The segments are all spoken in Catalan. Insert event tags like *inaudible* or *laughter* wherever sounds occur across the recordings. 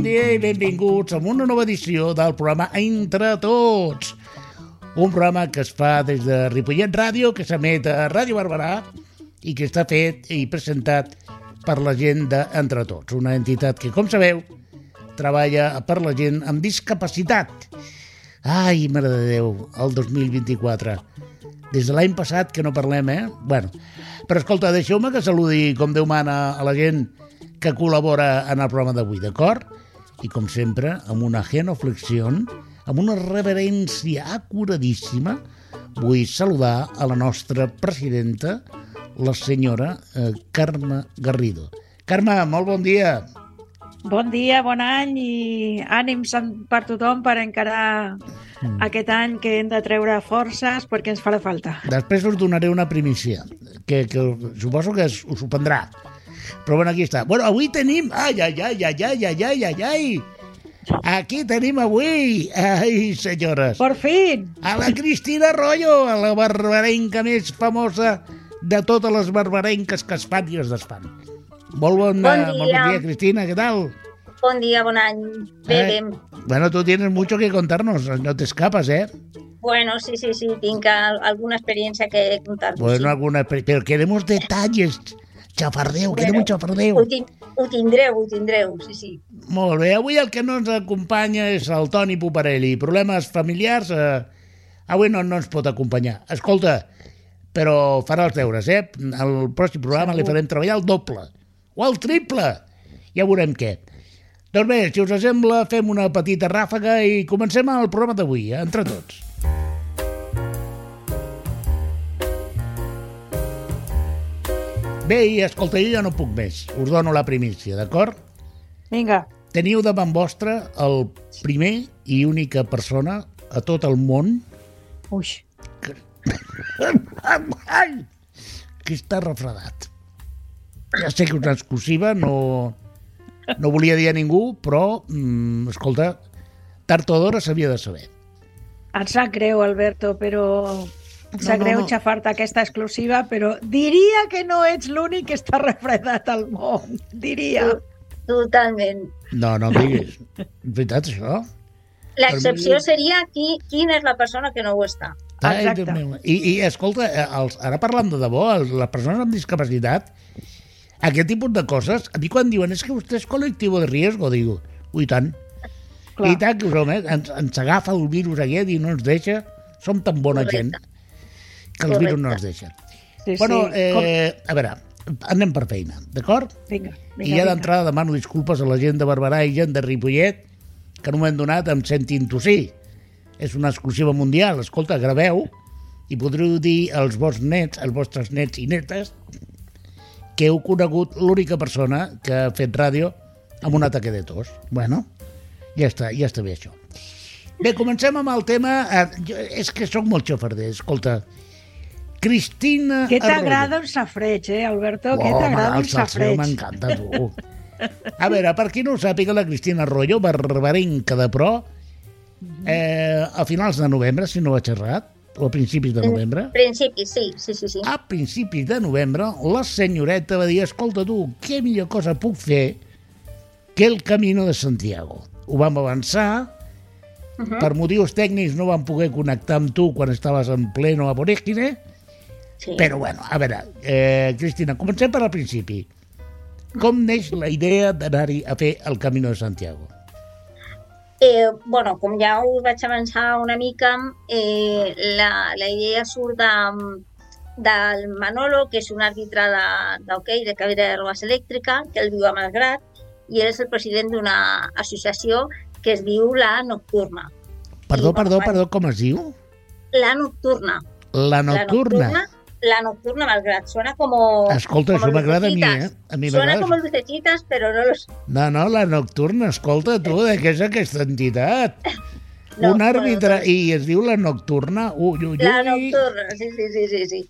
bon dia i benvinguts a una nova edició del programa Entre Tots. Un programa que es fa des de Ripollet Ràdio, que s'emet a Ràdio Barberà i que està fet i presentat per la gent d'Entre Tots, una entitat que, com sabeu, treballa per la gent amb discapacitat. Ai, mare de Déu, el 2024. Des de l'any passat que no parlem, eh? Bueno, però escolta, deixeu-me que saludi com Déu mana a la gent que col·labora en el programa d'avui, d'acord? I com sempre, amb una genoflexió, amb una reverència acuradíssima, vull saludar a la nostra presidenta, la senyora eh, Carme Garrido. Carme, molt bon dia. Bon dia, bon any i ànims per tothom per encarar mm. aquest any que hem de treure forces perquè ens farà falta. Després us donaré una primícia, que, que suposo que us ho prendrà. Però bueno, aquí està. Bueno, avui tenim... Ai, ai, ai, ai, ai, ai, ai, ai, ai. Aquí tenim avui, ai, senyores. Por fin. A la Cristina Arroyo, a la barbarenca més famosa de totes les barbarenques que es fan i es desfan. Molt bon, bon dia. Molt bon dia, Cristina, què tal? Bon dia, bon any. Bé, eh? Bueno, tú tienes mucho que contarnos, no te escapas, ¿eh? Bueno, sí, sí, sí, tinc alguna experiencia que contar-vos. Bueno, sí. alguna, pero queremos detalles, xafardeu, bueno, queda un xafardeu. Ho, tin ho tindreu, ho tindreu, sí, sí. Molt bé, avui el que no ens acompanya és el Toni Puparelli. Problemes familiars, eh, avui no, no ens pot acompanyar. Escolta, però farà els deures, eh? El pròxim programa Segur. li farem treballar el doble, o el triple, ja veurem què. Doncs bé, si us sembla, fem una petita ràfaga i comencem el programa d'avui, eh? entre tots. Bé, i escolta, jo ja no puc més. Us dono la primícia, d'acord? Vinga. Teniu davant vostre el primer i única persona a tot el món Ui. que, *laughs* que està refredat. Ja sé que és una exclusiva, no, no volia dir a ningú, però, mm, escolta, tard o d'hora s'havia de saber. Em sap greu, Alberto, però em sap no, greu no, no. xafar-te aquesta exclusiva, però diria que no ets l'únic que està refredat al món. Diria. Totalment. No, no diguis. Veritat, això? L'excepció seria qui, quina és la persona que no ho està. Ai, Exacte. I, I, escolta, els, ara parlant de debò, els, les persones amb discapacitat, aquest tipus de coses, a mi quan diuen és que vostè és col·lectiu de riesgo, digo, ui tant. Clar. I tant que som, eh? ens, ens agafa el virus aquest i no ens deixa. Som tan bona Correcte. gent que els Correcte. virus no ens deixen. Sí, bueno, sí. Eh, a veure, anem per feina, d'acord? Vinga, vinga. I ja d'entrada demano disculpes a la gent de Barberà i gent de Ripollet que en un moment donat em sentin tossir. És una exclusiva mundial. Escolta, graveu i podreu dir als vostres nets, als vostres nets i netes que heu conegut l'única persona que ha fet ràdio amb un ataque de tos. Bueno, ja està, ja està bé això. Bé, comencem amb el tema... Eh, jo, és que sóc molt xofarder, escolta. Cristina Què t'agrada un safreig, eh, Alberto? Oh, Què t'agrada un safreig? M'encanta, tu. A veure, per qui no ho sàpiga, la Cristina Arroyo, barbarenca de pro, eh, a finals de novembre, si no vaig errat, o a principis de novembre... Principis, sí, sí, sí, sí. A principis de novembre, la senyoreta va dir, escolta tu, què millor cosa puc fer que el Camino de Santiago? Ho vam avançar, uh -huh. per motius tècnics no vam poder connectar amb tu quan estaves en pleno aborígine, sí. però bueno, a veure, eh, Cristina, comencem per al principi. Com neix la idea d'anar-hi a fer el Camino de Santiago? Eh, bueno, com ja us vaig avançar una mica, eh, la, la idea surt de, del Manolo, que és un àrbitre d'hoquei de, de cadira de robes elèctrica, que el viu a Malgrat, i ell és el president d'una associació que es diu La Nocturna. Perdó, I, perdó, perdó, com es diu? La Nocturna. La Nocturna. La Nocturna la nocturna Malgrat. Suena como. Escolta, como això m'agrada a mi, eh? A mi Suena com el lucecitas, però no los. No, no, la nocturna, escolta tu, de què és aquesta entitat? *laughs* No, un àrbitre, no, no. i es diu la nocturna. Ui, ui, ui. La nocturna, sí, sí, sí, sí. sí.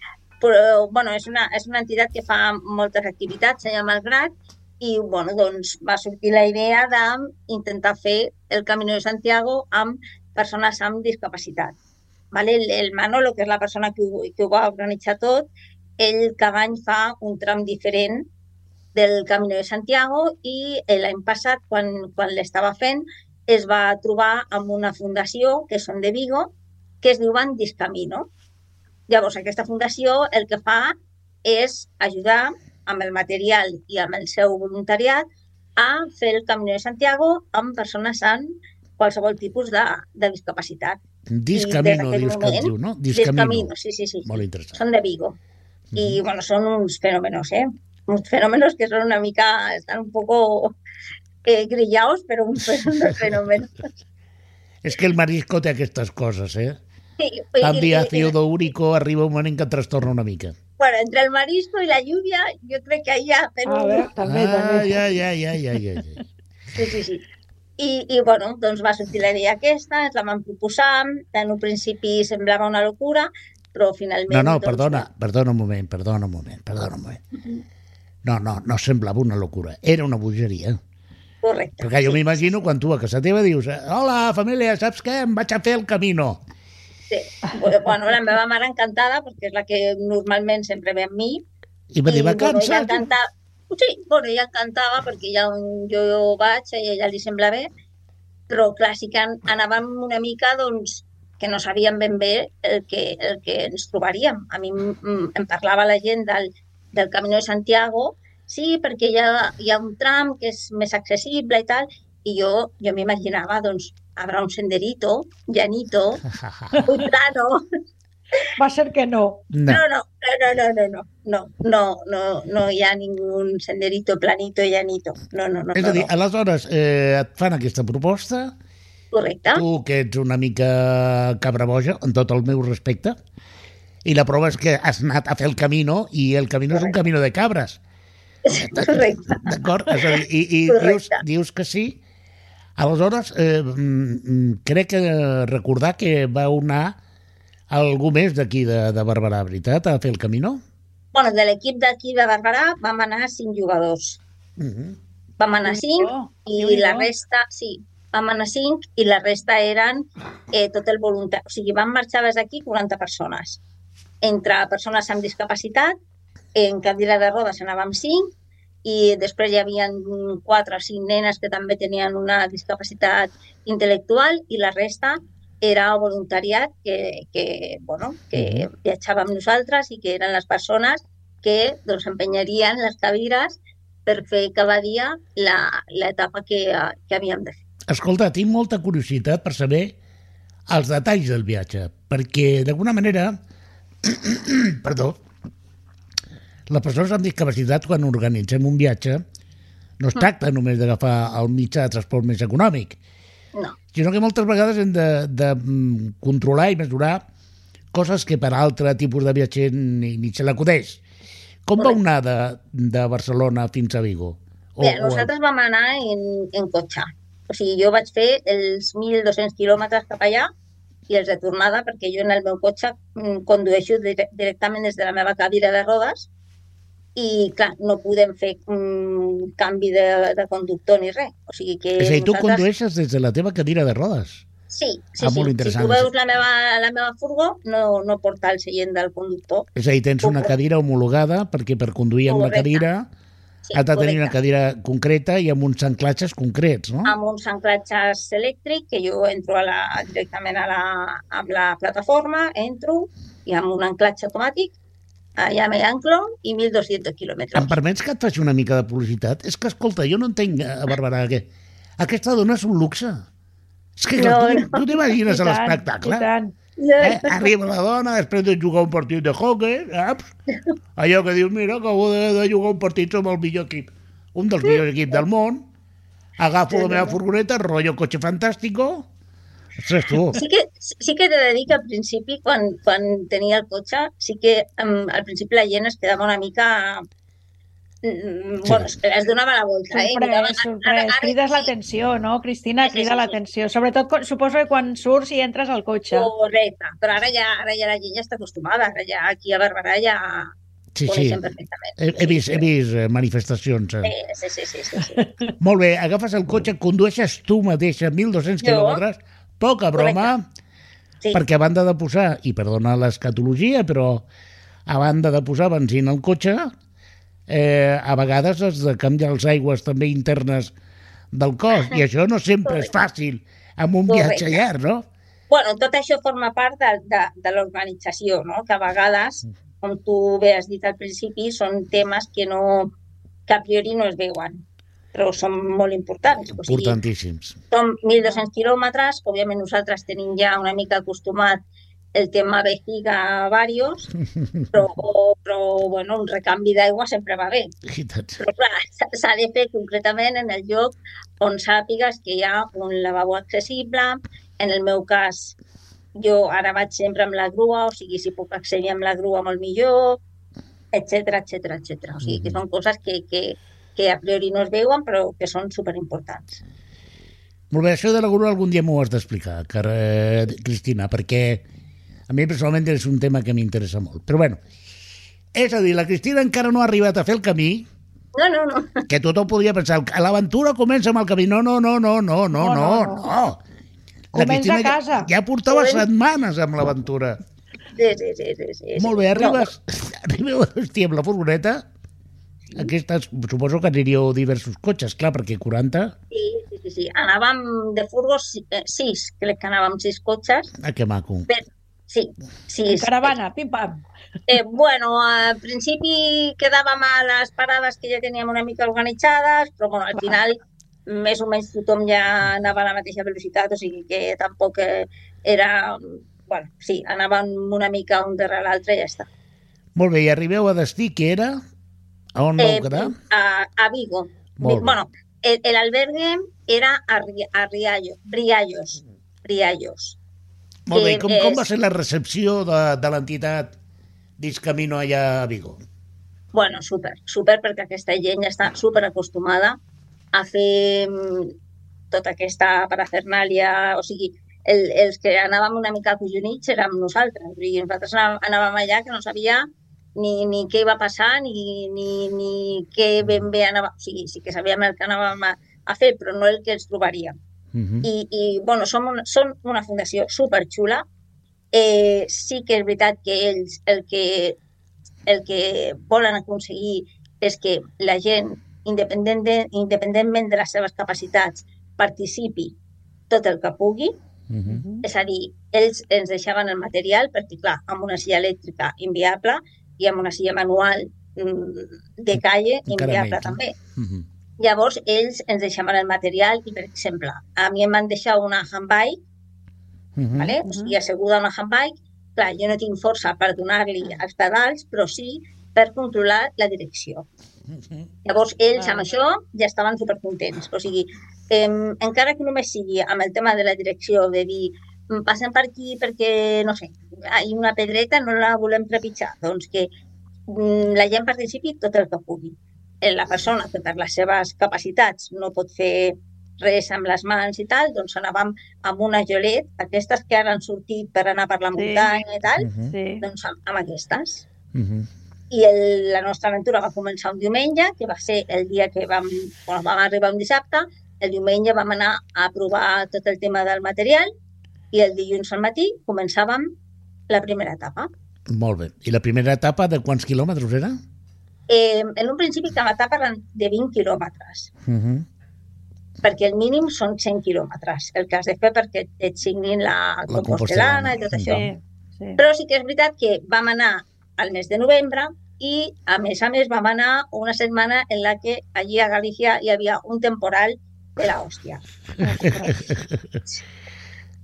Però, bueno, és una, és una entitat que fa moltes activitats allà a Malgrat i, bueno, doncs va sortir la idea d'intentar fer el Camino de Santiago amb persones amb discapacitat. Vale? El, el Manolo, que és la persona que ho, que ho va organitzar tot, ell cada any fa un tram diferent del Camino de Santiago i eh, l'any passat, quan, quan l'estava fent, es va trobar amb una fundació, que són de Vigo, que es diuen Discamino. Llavors, aquesta fundació el que fa és ajudar amb el material i amb el seu voluntariat a fer el Camino de Santiago amb persones amb qualsevol tipus de, de discapacitat. Discamino, dius que no? Discamino. Discamino, sí, sí, sí. Molt interessant. Són de Vigo. Uh -huh. Y bueno, son uns fenómenos, ¿eh? Uns fenómenos que son una mica, están un poco eh, grillados, pero uns *laughs* fenómenos. És que el marisco té aquestes coses, eh? Sí, Canvi ácido úrico arriba un moment en trastorna una mica. Bueno, entre el marisco y la lluvia, yo creo que ahí ya... Pero... A ver, també, ah, també. ja, ja, ja, ja, ja, ja. Sí, sí, sí. I, I, bueno, doncs va sortir la idea aquesta, ens la vam proposar, en un principi semblava una locura, però finalment... No, no, doncs, perdona, perdona un moment, perdona un moment, perdona un moment. No, no, no semblava una locura, era una bogeria. Correcte. Perquè jo sí, m'imagino quan tu a casa teva dius hola, família, saps què? Em vaig a fer el camino. Sí. Bueno, la meva mare encantada, perquè és la que normalment sempre ve amb mi. I va dir, vacances? Sí, bueno, ella encantava perquè ja on jo vaig i ella li sembla bé, però clar, sí que an- anàvem una mica, doncs, que no sabíem ben bé el que, el que ens trobaríem. A mi em parlava la gent del, del Camino de Santiago, sí, perquè hi ha, hi ha un tram que és més accessible i tal, i jo, jo m'imaginava, doncs, habrá un senderito, llanito, muy *laughs* plano, Va ser que no. No, no, no, no, no, no, no, no, no, no, no hi ha ningú senderito planito llanito. No, no, no, és no, a dir, no. aleshores eh, et fan aquesta proposta, correcte. tu que ets una mica cabra boja, en tot el meu respecte, i la prova és que has anat a fer el camino i el camino és un camino de cabres. *laughs* Correcte. D'acord? És a dir, i, i Correcte. dius, dius que sí. Aleshores, eh, mm, mm, crec que recordar que va anar algú més d'aquí de, de Barberà, veritat, a fer el camino? Bueno, de l'equip d'aquí de Barberà vam anar cinc jugadors. Uh -huh. Vam anar cinc Déu-n'hi-do, i Déu-n'hi-do. la resta, sí, vam anar cinc i la resta eren eh, tot el voluntari. O sigui, van marxar des d'aquí 40 persones. Entre persones amb discapacitat, en cadira de rodes anàvem cinc i després hi havia quatre o cinc nenes que també tenien una discapacitat intel·lectual i la resta era voluntariat que, que, bueno, que viatjava amb nosaltres i que eren les persones que doncs, empenyarien les cadires per fer cada dia la- l'etapa que, que havíem de fer. Escolta, tinc molta curiositat per saber els detalls del viatge, perquè d'alguna manera, *clears throat* perdó, les persones amb discapacitat, quan organitzem un viatge, no es tracta només d'agafar el mitjà de transport més econòmic, No, sinó que moltes vegades hem de, de mm, controlar i mesurar coses que per altre tipus de viatger ni, ni se l'acudeix. Com va Correcte. anar de, de Barcelona fins a Vigo? O, Bé, o- nosaltres vam anar en, en cotxe. O sigui, jo vaig fer els 1.200 quilòmetres cap allà i els de tornada perquè jo en el meu cotxe mm, condueixo dire directament des de la meva cadira de rodes i, clar, no podem fer un canvi de, de conductor ni res. O sigui que És a dir, tu nosaltres... condueixes des de la teva cadira de rodes. Sí, sí, Ah, sí. molt Si interessant. tu veus la meva, la meva furgó, no, no porta el seient del conductor. És a dir, tens una cadira homologada perquè per conduir amb la cadira Sí, has de tenir una correcte. cadira concreta i amb uns anclatges concrets, no? amb uns anclatges elèctrics que jo entro a la, directament a la, amb la plataforma, entro i amb un anclatge automàtic allà me anclo i 1.200 Em quilòmetres. permets que et faci una mica de publicitat? És que, escolta, jo no entenc, a Barberà, que aquesta dona és un luxe. És que No, tu, no. tu t'imagines l'espectacle? i tant. Eh? Arriba la dona, després de jugar un partit de hockey, saps? Allò que dius, mira, acabo de, de jugar un partit amb el millor equip, un dels millors equips del món, agafo la meva furgoneta, rotllo cotxe fantàstico, ostres, tu, Sí que, sí que t'he de dir que al principi, quan, quan tenia el cotxe, sí que um, al principi la gent es quedava una mica... Mm, Bueno, es, es donava la volta, eh? Mirava, Sorprès, sorprès. Crides l'atenció, no, Cristina? Sí, sí, Crida sí, sí. l'atenció. Sobretot, quan- suposo que quan surts i entres al cotxe. Correcte, però ara ja, ara ja la gent ja està acostumada, ara ja aquí a Barberà ja sí, sí, he, he, vist, he vist eh, manifestacions. eh. Sí, sí, sí, sí, sí, sí. Molt bé, agafes el cotxe, condueixes tu mateixa 1.200 Jo. quilòmetres, poca broma, Sí. perquè a banda de posar, i perdona l'escatologia, però a banda de posar benzina al cotxe, eh, a vegades has de canviar les aigües també internes del cos, i això no sempre és fàcil amb un viatge llarg, no? bueno, tot això forma part de, de, de l'organització, no? que a vegades, com tu bé has dit al principi, són temes que, no, que a priori no es veuen, però són molt importants. O sigui, Importantíssims. són 1.200 quilòmetres, òbviament nosaltres tenim ja una mica acostumat el tema vejiga varios, *laughs* però, però bueno, un recanvi d'aigua sempre va bé. Però clar, s'ha- s'ha de fer concretament en el lloc on sàpigues que hi ha un lavabo accessible. En el meu cas, jo ara vaig sempre amb la grua, o sigui, si puc accedir amb la grua molt millor, etc etc etc. O sigui, que són coses que, que, que a priori no es veuen, però que són superimportants. Molt bé, això de la grua algun dia m'ho has d'explicar, car- eh, Cristina, perquè a mi personalment és un tema que m'interessa molt. Però bueno, és a dir, la Cristina encara no ha arribat a fer el camí, No, no, no. que tothom podria pensar, que l'aventura comença amb el camí. No, no, no, no, no, no, no, No, no, no. no. La Comença a Cristina casa. Ja, ja portava Comença- setmanes amb l'aventura. Sí, sí, sí, sí, sí. Molt bé, arribes, *laughs* arribeu hosti, amb la furgoneta. Aquestes, suposo que aniríeu diversos cotxes, clar, perquè 40, Sí, sí, sí, sí. Anàvem de furgos eh, sis, crec que anàvem sis cotxes. ah, que maco. Bé, sí, sí. En caravana, pim-pam. Eh, bueno, al principi quedàvem a les parades que ja teníem una mica organitzades, però bueno, al final més o menys tothom ja anava a la mateixa velocitat, o sigui que tampoc eh, era... Bueno, sí, anàvem una mica un darrere l'altre i ja està. Molt bé, i arribeu a destí, que era? A on vau quedar? a, a Vigo. Molt bé. Bueno, el, el albergue era a, a Riallo, Riallos. Riallos. Molt bé, i que com, com és- va ser la recepció de, de l'entitat Discamino allà a Vigo? Bueno, super, super, perquè aquesta gent ja està super acostumada a fer mm, tota aquesta parafernàlia, o sigui, el, els que anàvem una mica acollonits érem nosaltres, vull dir, nosaltres anàvem allà que no sabia ni, ni què iba passar, ni, ni, ni què ben bé anava, o sigui, sí que sabíem el que anàvem a, a fer, però no el que ens trobaríem. Uh -huh. I, i bueno, som una, són una fundació superxula. Eh, sí que és veritat que ells el que, el que volen aconseguir és que la gent, independent de, independentment de les seves capacitats, participi tot el que pugui. Uh -huh. És a dir, ells ens deixaven el material perquè, clar, amb una silla elèctrica inviable i amb una silla manual mm, de calle no? també. Uh -huh. Llavors, ells ens deixaven el material i, per exemple, a mi em van deixar una handbike, Uh -huh. ¿vale? o sigui, asseguda una handbike. Clar, jo no tinc força per donar-li els pedals, però sí per controlar la direcció. Llavors, ells amb això ja estaven supercontents. O sigui, eh, encara que només sigui amb el tema de la direcció, de dir, "Mm, passem per aquí perquè, no sé, hi una pedreta, no la volem trepitjar. Doncs que mm, la gent participi tot el que pugui. Eh, La persona que per les seves capacitats no pot fer res amb les mans i tal, doncs anàvem amb una jolet, aquestes que ara han sortit per anar per la Sí. muntanya i tal, Uh -huh. Sí. doncs amb, amb aquestes. Uh -huh. I el, la nostra aventura va començar un diumenge, que va ser el dia que vam, bueno, vam arribar un dissabte, el diumenge vam anar a provar tot el tema del material i el dilluns al matí començàvem la primera etapa. Molt bé. I la primera etapa de quants quilòmetres era? Eh, en un principi cada etapa eren de 20 quilòmetres, Uh -huh. perquè el mínim són 100 quilòmetres, el que has de fer perquè et signin la, La compostelana compostelana. i tot Sí. això. Sí, sí. Però sí que és veritat que vam anar al mes de novembre i, a més a més, vam anar una setmana en la que allí a Galícia hi havia un temporal de la hòstia. *laughs* *laughs*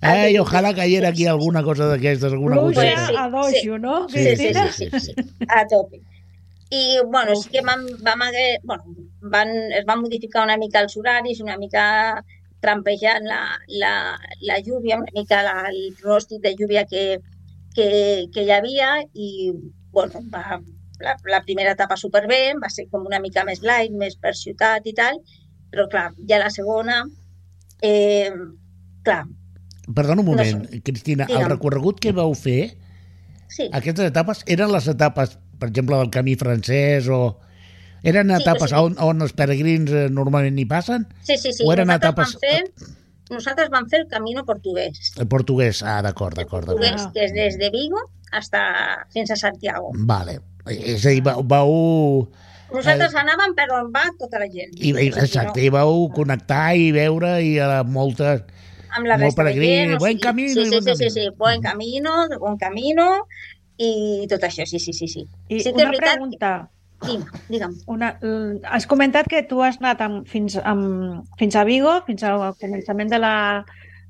Ai, ojalà cayera aquí alguna cosa d'aquestes, alguna Pluja goteta. sí, a dojo, no? Sí, sí, sí, sí, sí. A tope. I, bueno, sí que vam, vam haver, bueno, van, es van modificar una mica els horaris, una mica trampejant la, la, la lluvia, una mica la, el pronòstic de lluvia que, que, que hi havia i, bueno, va, la, la primera etapa superbé, va ser com una mica més light, més per ciutat i tal, però clar, ja la segona, eh, clar, Perdona un No moment, Cristina, el Digue'm. recorregut que vau fer, sí, aquestes etapes, eren les etapes, per exemple, del camí francès o... Eren Sí, etapes sí. on, on els peregrins eh, normalment hi passen? sí, sí, sí. O eren nosaltres, etapes- vam fer, nosaltres vam fer el camino portuguès. El portuguès, ah, d'acord, d'acord, d'acord. portuguès, que és des de Vigo hasta fins a Santiago. Vale. És a dir, vau, vau Nosaltres eh, anàvem per on va tota la gent. I exacte, no? i vau connectar i veure i a moltes... Amb la resta de gent. O buen camino. Sí, sí, sí, sí, sí, buen camino, buen camino i tot això, sí, sí, sí. sí. I sí que una veritat... pregunta. Digue'm, digue'm. Una, has comentat que tu has anat amb, fins, amb, fins a Vigo, fins al començament de la,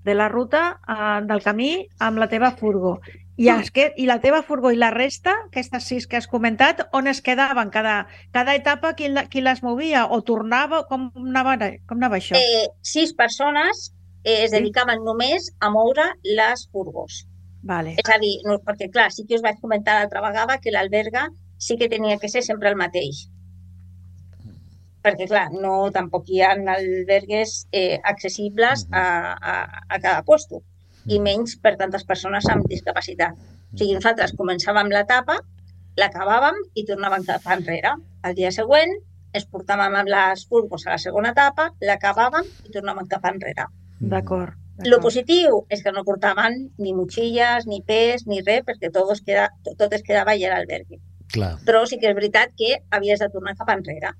de la ruta, uh, del camí, amb la teva furgo. I, es que, I la teva furgó i la resta, aquestes sis que has comentat, on es quedaven? Cada, cada etapa qui, la, qui les movia? O tornava? Com anava, com anava això? Eh, sis persones eh, es dedicaven sí? només a moure les furgos. Vale. És a dir, no, perquè clar, sí que us vaig comentar l'altra vegada que l'alberga sí que tenia que ser sempre el mateix. Perquè, clar, no, tampoc hi ha albergues eh, accessibles a, a, a cada lloc i menys per tantes persones amb discapacitat. O sigui, nosaltres començàvem l'etapa, l'acabàvem i tornàvem cap enrere. El dia següent es portàvem amb les furgos a la segona etapa, l'acabàvem i tornàvem cap enrere. D'acord. Lo positiu és que no portaven ni motxilles, ni pes, ni res, perquè tot es, queda, tot es quedava allà a l'albergue. Però sí que és veritat que havies de tornar cap enrere.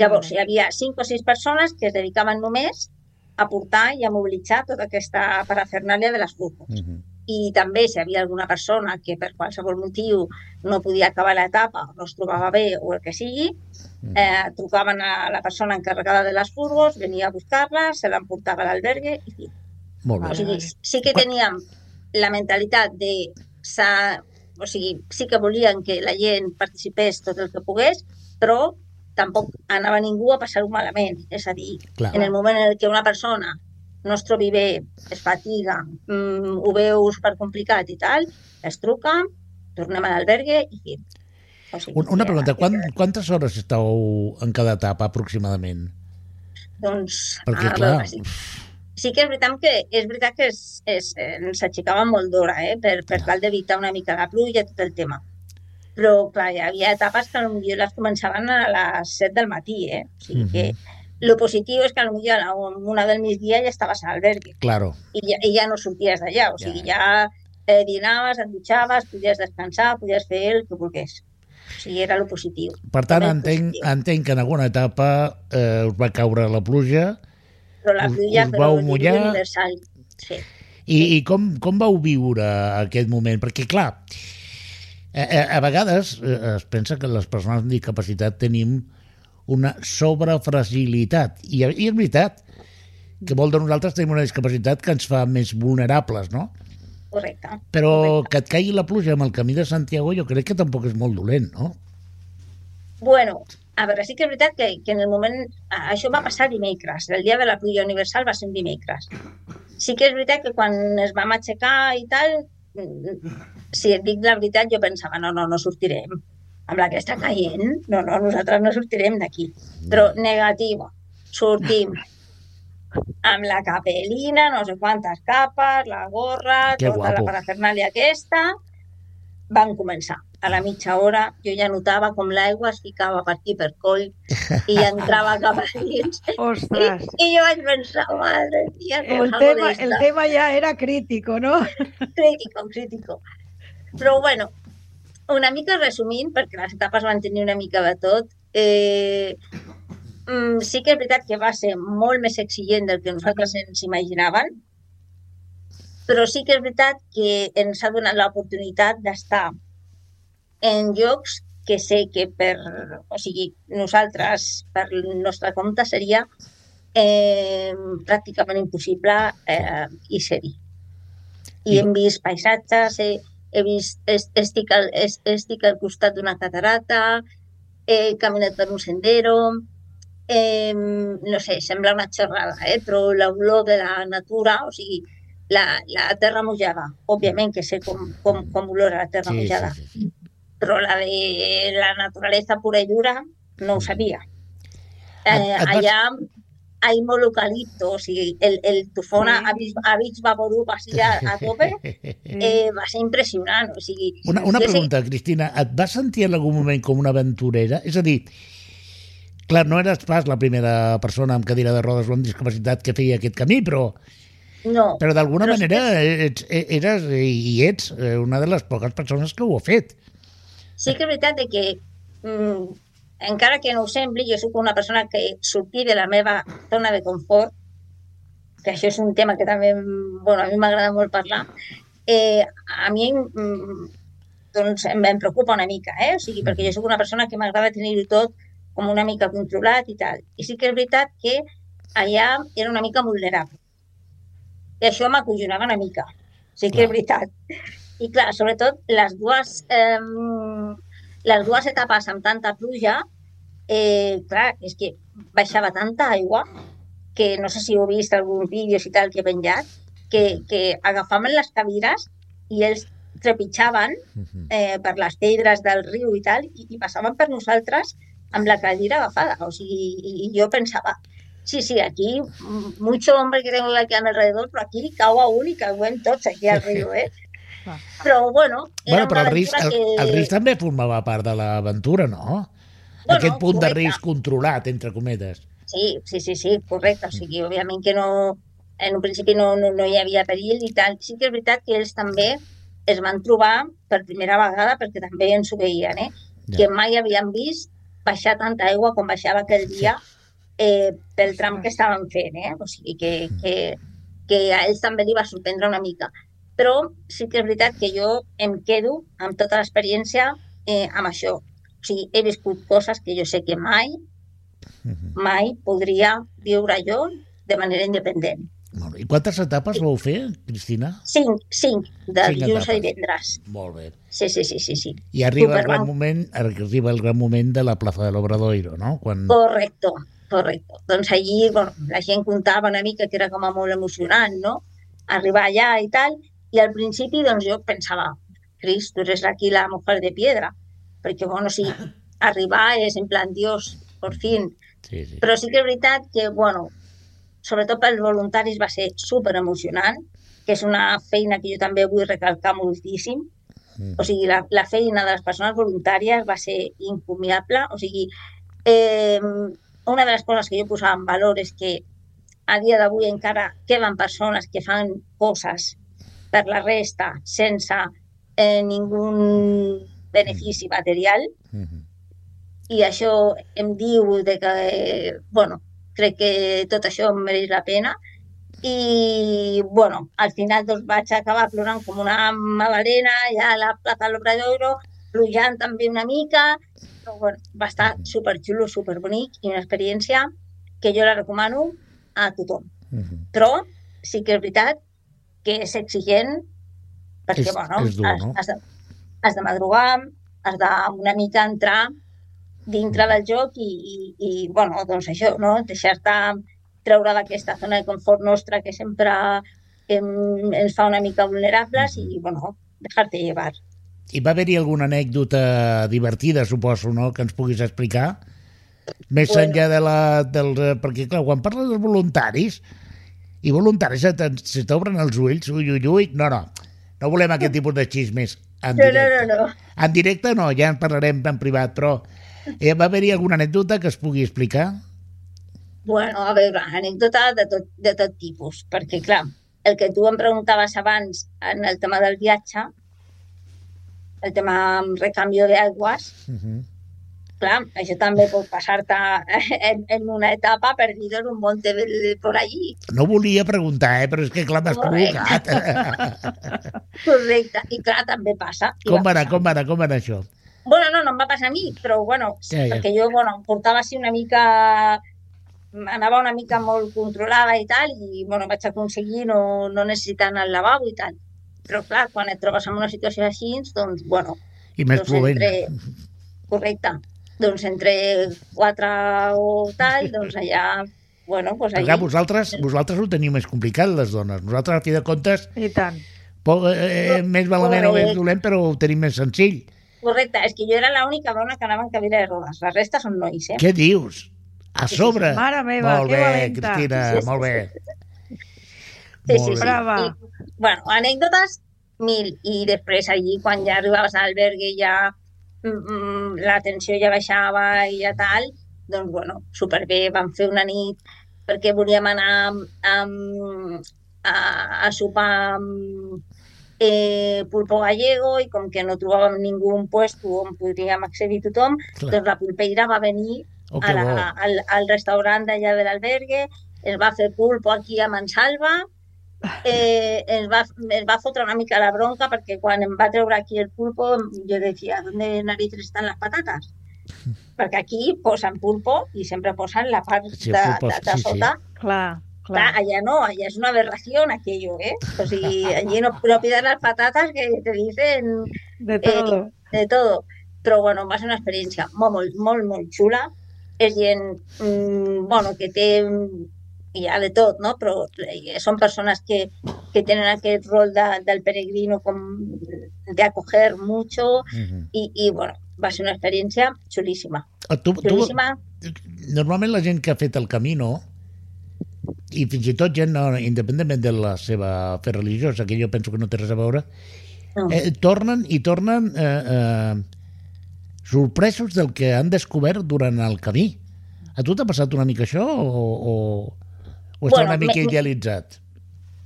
Llavors, hi havia cinc o sis persones que es dedicaven només a portar i a mobilitzar tota aquesta parafernàlia de les furgos. Uh -huh. I també, si hi havia alguna persona que per qualsevol motiu no podia acabar l'etapa, no es trobava bé o el que sigui, eh, trucaven a la persona encarregada de les furgos, venia a buscar-la, se l'emportava a l'albergue i fi. Molt bé. O sigui, sí que teníem la mentalitat de... O sigui, sí que volien que la gent participés tot el que pogués, però tampoc anava ningú a passar-ho malament. És a dir, Clar. en el moment en què una persona no es trobi bé, es fatiga, mm, ho veu per complicat i tal, es truca, tornem a l'albergue i... O sigui, una pregunta, quan, quantes hores estàu en cada etapa aproximadament? Doncs... Perquè, a, clar... Veure, sí, sí que és veritat que, és veritat que es, es, ens aixecava molt d'hora, eh? per, per tal d'evitar una mica la pluja i tot el tema però clar, hi havia etapes que potser les començaven a les 7 del matí, eh? O sigui que uh -huh. lo positiu és que potser a una del migdia ja estaves a l'albergue. Claro. I ja, i ja no sorties d'allà, o sigui, ja, ja eh, dinaves, et dutxaves, podies descansar, podies fer el que volgués. O sigui, era lo positiu. Per tant, entenc, entenc que en alguna etapa eh, us va caure la pluja, però la pluja, us, us vau mullar... universal. Sí. I, i com, com vau viure aquest moment? Perquè, clar, a, a vegades eh, es pensa que les persones amb discapacitat tenim una sobrefragilitat. I, I és veritat que molt de nosaltres tenim una discapacitat que ens fa més vulnerables, no? Correcte. Però correcte. que et caigui la pluja amb el camí de Santiago jo crec que tampoc és molt dolent, no? Bueno, a veure, sí que és veritat que, que en el moment... Això va passar dimecres. El dia de la pluja universal va ser un dimecres. Sí que és veritat que quan es vam aixecar i tal, si et dic la veritat, jo pensava, no, no, no sortirem. Amb la que està caient, no, no, nosaltres no sortirem d'aquí. Però negativa, sortim amb la capelina, no sé quantes capes, la gorra, que tota guapo. la parafernàlia aquesta, van començar a la mitja hora jo ja notava com l'aigua es ficava per aquí per coll i entrava cap a dins. *laughs* Ostres! I, I jo vaig pensar, madre mía, el tema, el tema ja era crítico, no? *laughs* Crítico, crítico. Però bueno, una mica resumint, perquè les etapes van tenir una mica de tot, eh, mm, sí que és veritat que va ser molt més exigent del que nosaltres ens imaginàvem, però sí que és veritat que ens ha donat l'oportunitat d'estar en llocs que sé que per, o sigui, nosaltres, per nostre compte, seria eh, pràcticament impossible eh, i ser-hi. I hem vist paisatges, he, he vist, estic, al, estic al costat d'una catarata, he caminat per un sendero, eh, no sé, sembla una xerrada, eh, però l'olor de la natura, o sigui, la, la terra mullada, òbviament que sé com, com, com olora la terra sí, mullada. Sí, sí, sí però la de la naturaleza pura i dura no ho mm. sabia. Eh, et, et allà hay molt eucalipto, o sigui, el, el tufona sí. a, Beach, a Beach Vaporub així a, a tope, eh, va ser impressionant. O sigui, una, una pregunta, sé... Cristina, et vas sentir en algun moment com una aventurera? És a dir, clar, no eres pas la primera persona amb cadira de rodes o amb discapacitat que feia aquest camí, però no, però d'alguna manera ets, eres i ets una de les poques persones que ho ha fet sí que és veritat que mm, encara que no ho sembli, jo sóc una persona que sortir de la meva zona de confort, que això és un tema que també bueno, a mi m'agrada molt parlar, eh, a mi mm, doncs, em, em preocupa una mica, eh? o sigui, perquè jo sóc una persona que m'agrada tenir-ho tot com una mica controlat i tal. I sí que és veritat que allà era una mica vulnerable. I això m'acollonava una mica. Sí que Clar. és veritat. I clar, sobretot les dues, eh, les dues etapes amb tanta pluja, eh, clar, és que baixava tanta aigua que no sé si heu vist alguns vídeos i tal que he penjat, que, que agafaven les cadires i ells trepitjaven eh, per les pedres del riu i tal, i, i passaven per nosaltres amb la cadira agafada. O sigui, i, i jo pensava, sí, sí, aquí mucho hombre que tengo aquí alrededor, però aquí cau a un i cauen tots aquí al riu, eh? Però, bueno, era Bueno, però el risc, el, aventura el risc també formava part de l'aventura, no? Bueno, Aquest punt de correcte. risc controlat, entre cometes. Sí, sí, sí, sí, correcte. O sigui, òbviament que no, en un principi no, no, no hi havia perill i tal. Sí que és veritat que ells també es van trobar per primera vegada, perquè també ens ho veien, eh? Ja. que mai havien vist baixar tanta aigua com baixava aquell dia eh, pel tram que estaven fent. Eh? O sigui, que, que, que a ells també li va sorprendre una mica. Però sí que és veritat que jo em quedo amb tota l'experiència eh, amb això. O sigui, he viscut coses que jo sé que mai Mhm. mai podria viure jo de manera independent. Molt bé. I quantes etapes vau fer, Cristina? Cinc, cinc, de Cinc dilluns a etapes. divendres. Molt bé. Sí, sí, sí, sí, sí. I arriba el Superguau. gran moment, arriba el gran moment de la plaça de l'Obradoiro, no? Quan... Correcto, correcto. Doncs allí, bueno, la gent contava una mica que era com a molt emocionant, no? Arribar allà i tal, i al principi, doncs jo pensava, Cris, tu eres aquí la mujer de piedra, perquè, bueno, sí, *laughs* arribar és en plan, Dios, por fin. Sí, sí. Però sí que és veritat que, bueno, sobretot pels voluntaris va ser super emocionant, que és una feina que jo també vull recalcar moltíssim. Mm. O sigui, la, la feina de les persones voluntàries va ser incomiable. O sigui, eh, una de les coses que jo posava en valor és que a dia d'avui encara queden persones que fan coses per la resta sense eh, ningú benefici material Mhm. i això em diu de que, eh, bueno, crec que tot això mereix la pena i, bueno, al final doncs vaig acabar plorant com una magdalena ja a la plaça de l'Obradoiro, plujant també una mica, però bueno, va estar superxulo, superbonic i una experiència que jo la recomano a tothom. Mhm. Però sí que és veritat que és exigent perquè, És- bueno, és dur, has, no? has, de, has de madrugar, has de una mica entrar dintre del joc i, i, i bueno, doncs això, no? deixar-te treure d'aquesta zona de confort nostra que sempre em, ens fa una mica vulnerables i, bueno, dejar-te llevar. I va haver-hi alguna anècdota divertida, suposo, no?, que ens puguis explicar? Més Bueno. enllà de la... Del, perquè, clar, quan parles dels voluntaris, i voluntaris se t'obren els ulls, ui, ui, ui, no, no, no volem aquest tipus de xismes en No, no, directe. no, no. En directe no, ja en parlarem en privat, però eh, va haver-hi alguna anècdota que es pugui explicar? Bueno, a veure, anècdota de tot, de tot tipus, perquè, clar, el que tu em preguntaves abans en el tema del viatge, el tema amb recanvi d'aigües, Uh -huh. clar, això també pot passar-te *laughs* en, en una etapa perdido en un monte por allí. No volia preguntar, eh, però és que clar, m'has provocat. *laughs* Correcte. I clar, també passa. Com va anar, com va anar, com va anar això? Bueno, no, no em va passar a mi, però bueno, sí, Ja, ja. perquè jo, bueno, portava així una mica... Anava una mica molt controlada i tal, i bueno, vaig aconseguir no, no necessitar anar al lavabo i tal. Però clar, quan et trobes en una situació així, doncs, bueno, I més doncs plovent. entre... Correcte. Doncs entre quatre o tal, doncs allà, bueno, doncs Perquè allà... vosaltres, vosaltres ho teniu més complicat, les dones. Nosaltres, a fi de comptes, I tant. po, eh, més malament o més dolent, però ho tenim més senzill. Correcte, és que jo era l'única dona que anava en cadira de rodes. La resta són nois, eh? Què dius? A Sí, sí, sí. sobre? Mare meva, molt que bé, valenta. Cristina, Sí, sí, molt bé. Sí, Molt sí, bé. sí. Brava. I, bueno, anècdotes mil. I després allí, quan ja arribaves a l'albergue, ja mm, mm, la tensió ja baixava i ja tal, doncs, bueno, superbé. Vam fer una nit perquè volíem anar amb, a, a sopar amb, eh, pulpo gallego i com que no trobàvem ningú un puesto on podríem accedir tothom, Clar. doncs la pulpeira va venir Oh, a la, bo. al, al restaurant d'allà de l'albergue, ens va fer pulpo aquí a Mansalva, eh, ens, va, ens va fotre una mica la bronca perquè quan em va treure aquí el pulpo jo decía, ¿dónde narices están las patatas? *laughs* Perquè aquí posen pulpo i sempre posen la part Sí, de, pulpo, de, de sí, sí. sota. Clar, Clar, clar. allá no, allá es una aberración aquello, ¿eh? O sigui, allí no, no pidas las patatas que te dicen De todo. de todo. Però, bueno, va ser una experiència molt, molt, molt, molt xula. És gent, mm, bueno, que té hi ha de tot, no? Però eh, són persones que, que tenen aquest rol de, del peregrino com de acoger mucho Mhm. i, i, bueno, va ser una experiència xulíssima. Ah, Tu, tu, Xulíssima. normalment la gent que ha fet el Camino i fins i tot gent no, independentment de la seva fe religiosa, que jo penso que no té res a veure, No. eh, tornen i tornen eh, eh, sorpresos del que han descobert durant el camí. A tu t'ha passat una mica això o, o, o està Bueno, una mica me- idealitzat?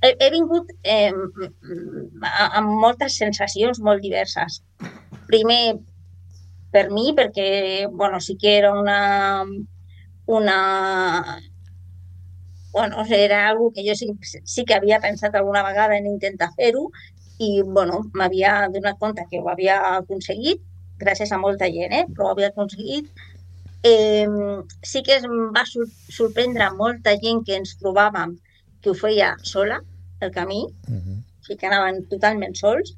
he, he vingut eh, amb moltes sensacions molt diverses. Primer, per mi, perquè, bueno, sí que era una... una bueno, era algo que jo sí, sí que havia pensat alguna vegada en intentar fer-ho i, bueno, m'havia donat compte que ho havia aconseguit, gràcies a molta gent, eh? però ho havia aconseguit. Eh, sí que em va sor sorprendre molta gent que ens trobàvem que ho feia sola, el camí, Mhm, o sigui que anaven totalment sols,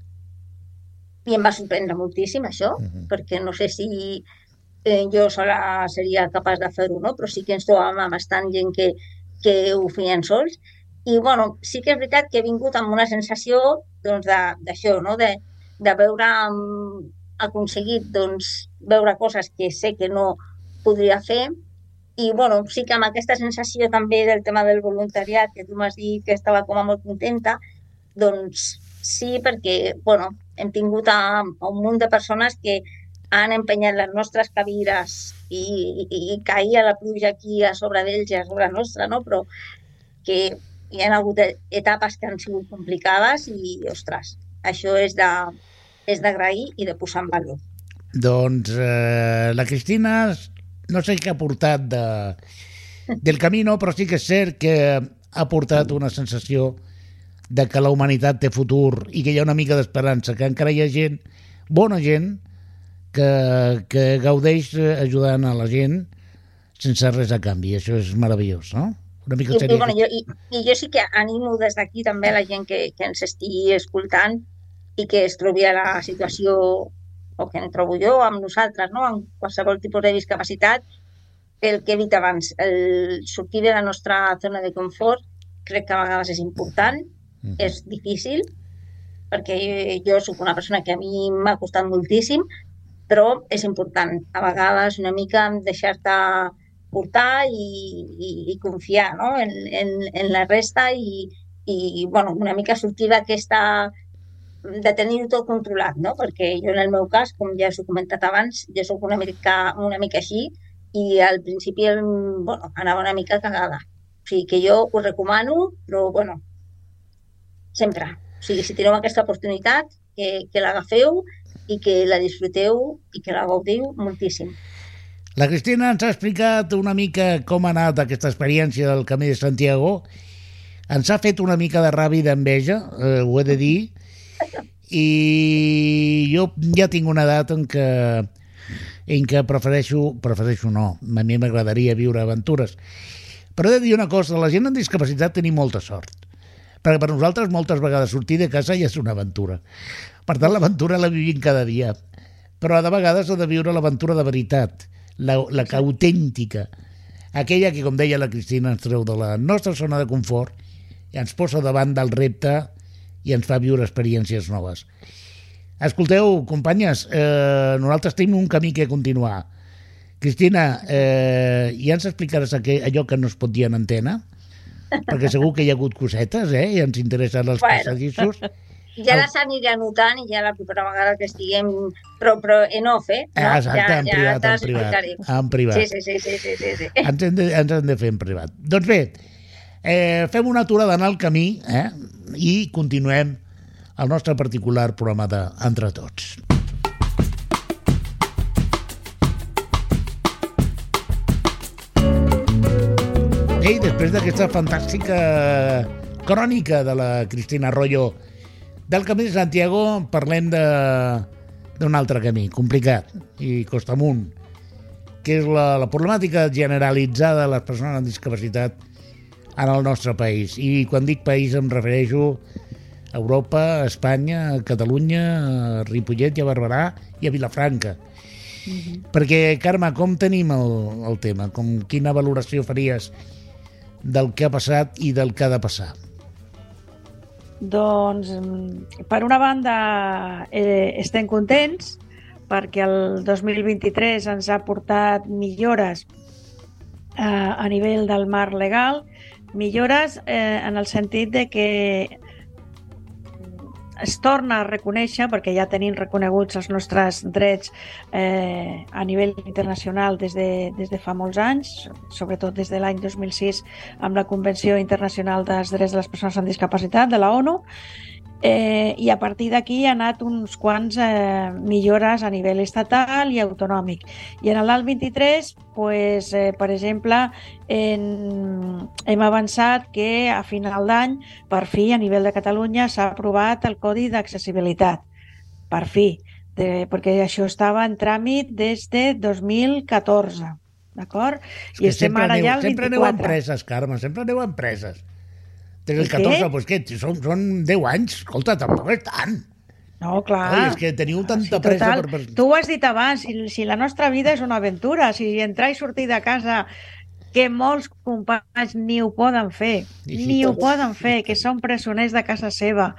i em va sorprendre moltíssim això, mhm. perquè no sé si eh, jo sola seria capaç de fer-ho, no? però sí que ens trobàvem amb bastant gent que, que ho feien sols. I bueno, sí que és veritat que he vingut amb una sensació doncs, de- d'això, no? de, de veure aconseguit doncs, veure coses que sé que no podria fer i bueno, sí que amb aquesta sensació també del tema del voluntariat, que tu m'has dit que estava com a molt contenta, doncs sí, perquè bueno, hem tingut a, a un munt de persones que han empenyat les nostres cadires i, i, i caïa la pluja aquí a sobre d'ells i a sobre nostra, no? però que hi ha hagut etapes que han sigut complicades i, ostres, això és de és d'agrair i de posar en valor. Doncs eh, la Cristina, no sé què ha portat de, del Camino, però sí que és cert que ha portat una sensació de que la humanitat té futur i que hi ha una mica d'esperança, que encara hi ha gent, bona gent, que, que gaudeix eh, ajudant a la gent sense res a canvi. Això és meravellós, no? Una mica I, i, bueno, jo, i, I jo sí que animo des d'aquí també la gent que, que ens estigui escoltant i que es trobi a la situació o que em trobo jo amb nosaltres, no? amb qualsevol tipus de discapacitat, el que he dit abans, el sortir de la nostra zona de confort crec que a vegades és important, Mhm. és difícil, perquè jo sóc una persona que a mi m'ha costat moltíssim, però és important. A vegades una mica deixar-te portar i, i, i confiar no? en, en, en la resta i, i bueno, una mica sortir d'aquesta de tenir-ho tot controlat, no? perquè jo en el meu cas, com ja us he comentat abans, jo sóc una mica, una mica així i al principi bueno, anava una mica cagada. O sigui que jo us recomano, però bueno, sempre. O sigui, si teniu aquesta oportunitat, que, que l'agafeu i que la disfruteu i que la gaudiu moltíssim. La Cristina ens ha explicat una mica com ha anat aquesta experiència del Camí de Santiago. Ens ha fet una mica de ràbia d'enveja, eh, ho he de dir, i jo ja tinc una edat en què en què prefereixo, prefereixo no, a mi m'agradaria viure aventures. Però he de dir una cosa, la gent amb discapacitat tenim molta sort, perquè per nosaltres moltes vegades sortir de casa ja és una aventura. Per tant, l'aventura la vivim cada dia, però de vegades ha de viure l'aventura de veritat, la, la que autèntica, aquella que, com deia la Cristina, ens treu de la nostra zona de confort i ens posa davant del repte i ens fa viure experiències noves. Escolteu, companyes, eh, nosaltres tenim un camí que continuar. Cristina, eh, ja ens explicaràs allò que no es pot dir en antena? Perquè segur que hi ha hagut cosetes, eh? I ens interessen els Bueno. passadissos. *laughs* Ja les aniré anotant i ja la propera vegada que estiguem... Però, però en off, eh? Ah, exacte, en privat, te en les privat. En privat. Sí, sí, sí, sí, sí, sí, sí. Ens hem de, ens hem de fer en privat. Doncs bé, eh, fem una aturada en el camí eh, i continuem al nostre particular programa de Entre Tots. Ei, després d'aquesta fantàstica crònica de la Cristina Arroyo del Camí de Santiago, parlem d'un altre camí, complicat i costa amunt, que és la, la problemàtica generalitzada de les persones amb discapacitat en el nostre país. I quan dic país em refereixo a Europa, a Espanya, a Catalunya, a Ripollet i a Barberà i a Vilafranca. Mm -hmm. Perquè, Carme, com tenim el, el tema? Com, quina valoració faries del que ha passat i del que ha de passar? Doncs, per una banda, eh, estem contents perquè el 2023 ens ha portat millores eh, a nivell del marc legal, millores eh, en el sentit de que es torna a reconèixer, perquè ja tenim reconeguts els nostres drets eh, a nivell internacional des de, des de fa molts anys, sobretot des de l'any 2006 amb la Convenció Internacional dels Drets de les Persones amb Discapacitat de la ONU, Eh, I a partir d'aquí ha anat uns quants eh, millores a nivell estatal i autonòmic. I en l'alt 23, pues, eh, per exemple, en, hem avançat que a final d'any, per fi, a nivell de Catalunya, s'ha aprovat el Codi d'Accessibilitat. Per fi, de, perquè això estava en tràmit des de 2014. D'acord? I estem ara aneu, ja al 24. Sempre aneu a empreses, Carme, sempre aneu a empreses. Des del 14, doncs què? Són, són 10 anys. Escolta, tampoc és tant. No, clar. Oi, és que teniu tanta sí, pressa per, per... Tu ho has dit abans, si, si la nostra vida és una aventura, si entrar i sortir de casa que molts companys ni ho poden fer, ni ho poden fer, que són presoners de casa seva,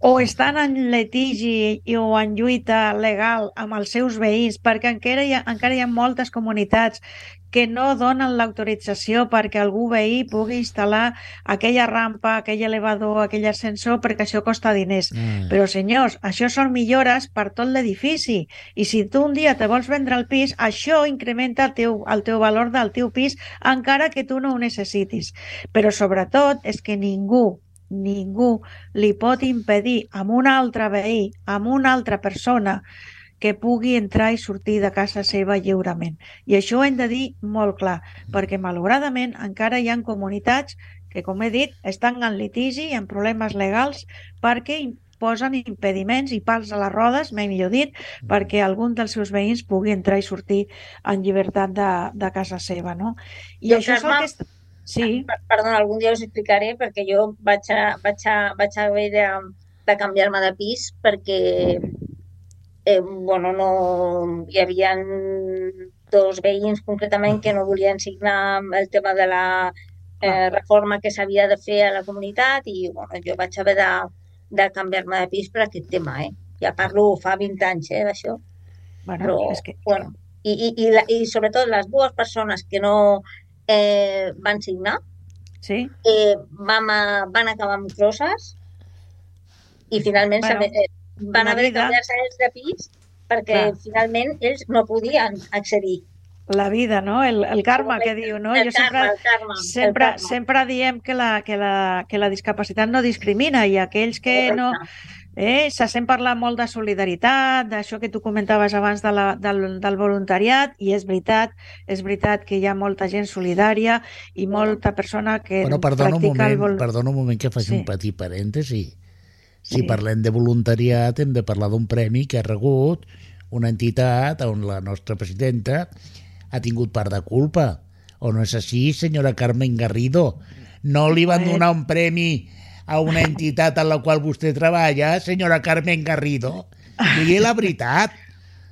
o estan en litigi o en lluita legal amb els seus veïns, perquè encara hi ha, encara hi ha moltes comunitats que no donen l'autorització perquè algú veí pugui instal·lar aquella rampa, aquell elevador, aquell ascensor, perquè això costa diners. Mm. Però, senyors, això són millores per tot l'edifici. I si tu un dia te vols vendre el pis, això incrementa el teu, el teu valor del teu pis, encara que tu no ho necessitis. Però, sobretot, és que ningú, ningú li pot impedir a un altre veí, a una altra persona, que pugui entrar i sortir de casa seva lliurement. I això ho hem de dir molt clar, perquè malauradament encara hi ha comunitats que, com he dit, estan en litigi, en problemes legals, perquè posen impediments i pals a les rodes, mai millor dit, perquè algun dels seus veïns pugui entrar i sortir en llibertat de, de casa seva. No? I jo, això és el que... Sí. Perdona, algun dia us explicaré, perquè jo vaig, a, vaig, a, vaig a haver de, de canviar-me de pis perquè eh, bueno, no, hi havia dos veïns concretament que no volien signar el tema de la eh, reforma que s'havia de fer a la comunitat i bueno, jo vaig haver de, de canviar-me de pis per aquest tema. Eh? Ja parlo fa 20 anys eh, d'això. Bueno, Però, és que... bueno, i, i, i, la, i sobretot les dues persones que no eh, van signar sí? eh, vam, van acabar amb crosses i finalment bueno, van haver vida... de canviar-se ells de pis perquè Clar. finalment ells no podien accedir. La vida, no? El, el karma que diu, no? El jo karma, sempre, el karma, sempre, el karma. sempre diem que la, que, la, que la discapacitat no discrimina i aquells que Correcte. no... Eh, se sent parlar molt de solidaritat, d'això que tu comentaves abans de la, del, del voluntariat, i és veritat, és veritat que hi ha molta gent solidària i molta persona que bueno, perdona practica un moment, el vol... Perdona un moment que faci sí. un petit parèntesi. Si sí. parlem de voluntariat, hem de parlar d'un premi que ha rebut una entitat on la nostra presidenta ha tingut part de culpa. O no és així, senyora Carmen Garrido? No li van donar un premi a una entitat en la qual vostè treballa, senyora Carmen Garrido? Digui la veritat.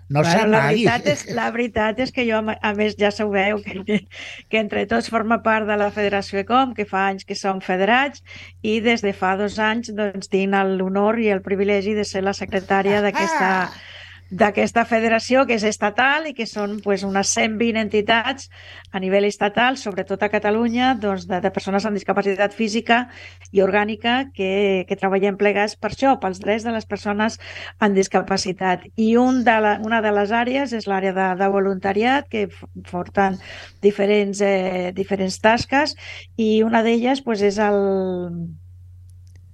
No bueno, la veritat, és, la veritat és que jo, a més, ja sabeu que, que entre tots forma part de la Federació Ecom, que fa anys que som federats, i des de fa dos anys doncs, tinc l'honor i el privilegi de ser la secretària d'aquesta ah d'aquesta federació que és estatal i que són pues, unes 120 entitats a nivell estatal, sobretot a Catalunya, doncs, de, de persones amb discapacitat física i orgànica que, que treballem plegats per això, pels drets de les persones amb discapacitat. I un de la, una de les àrees és l'àrea de, de voluntariat, que porten diferents, eh, diferents tasques, i una d'elles pues, és el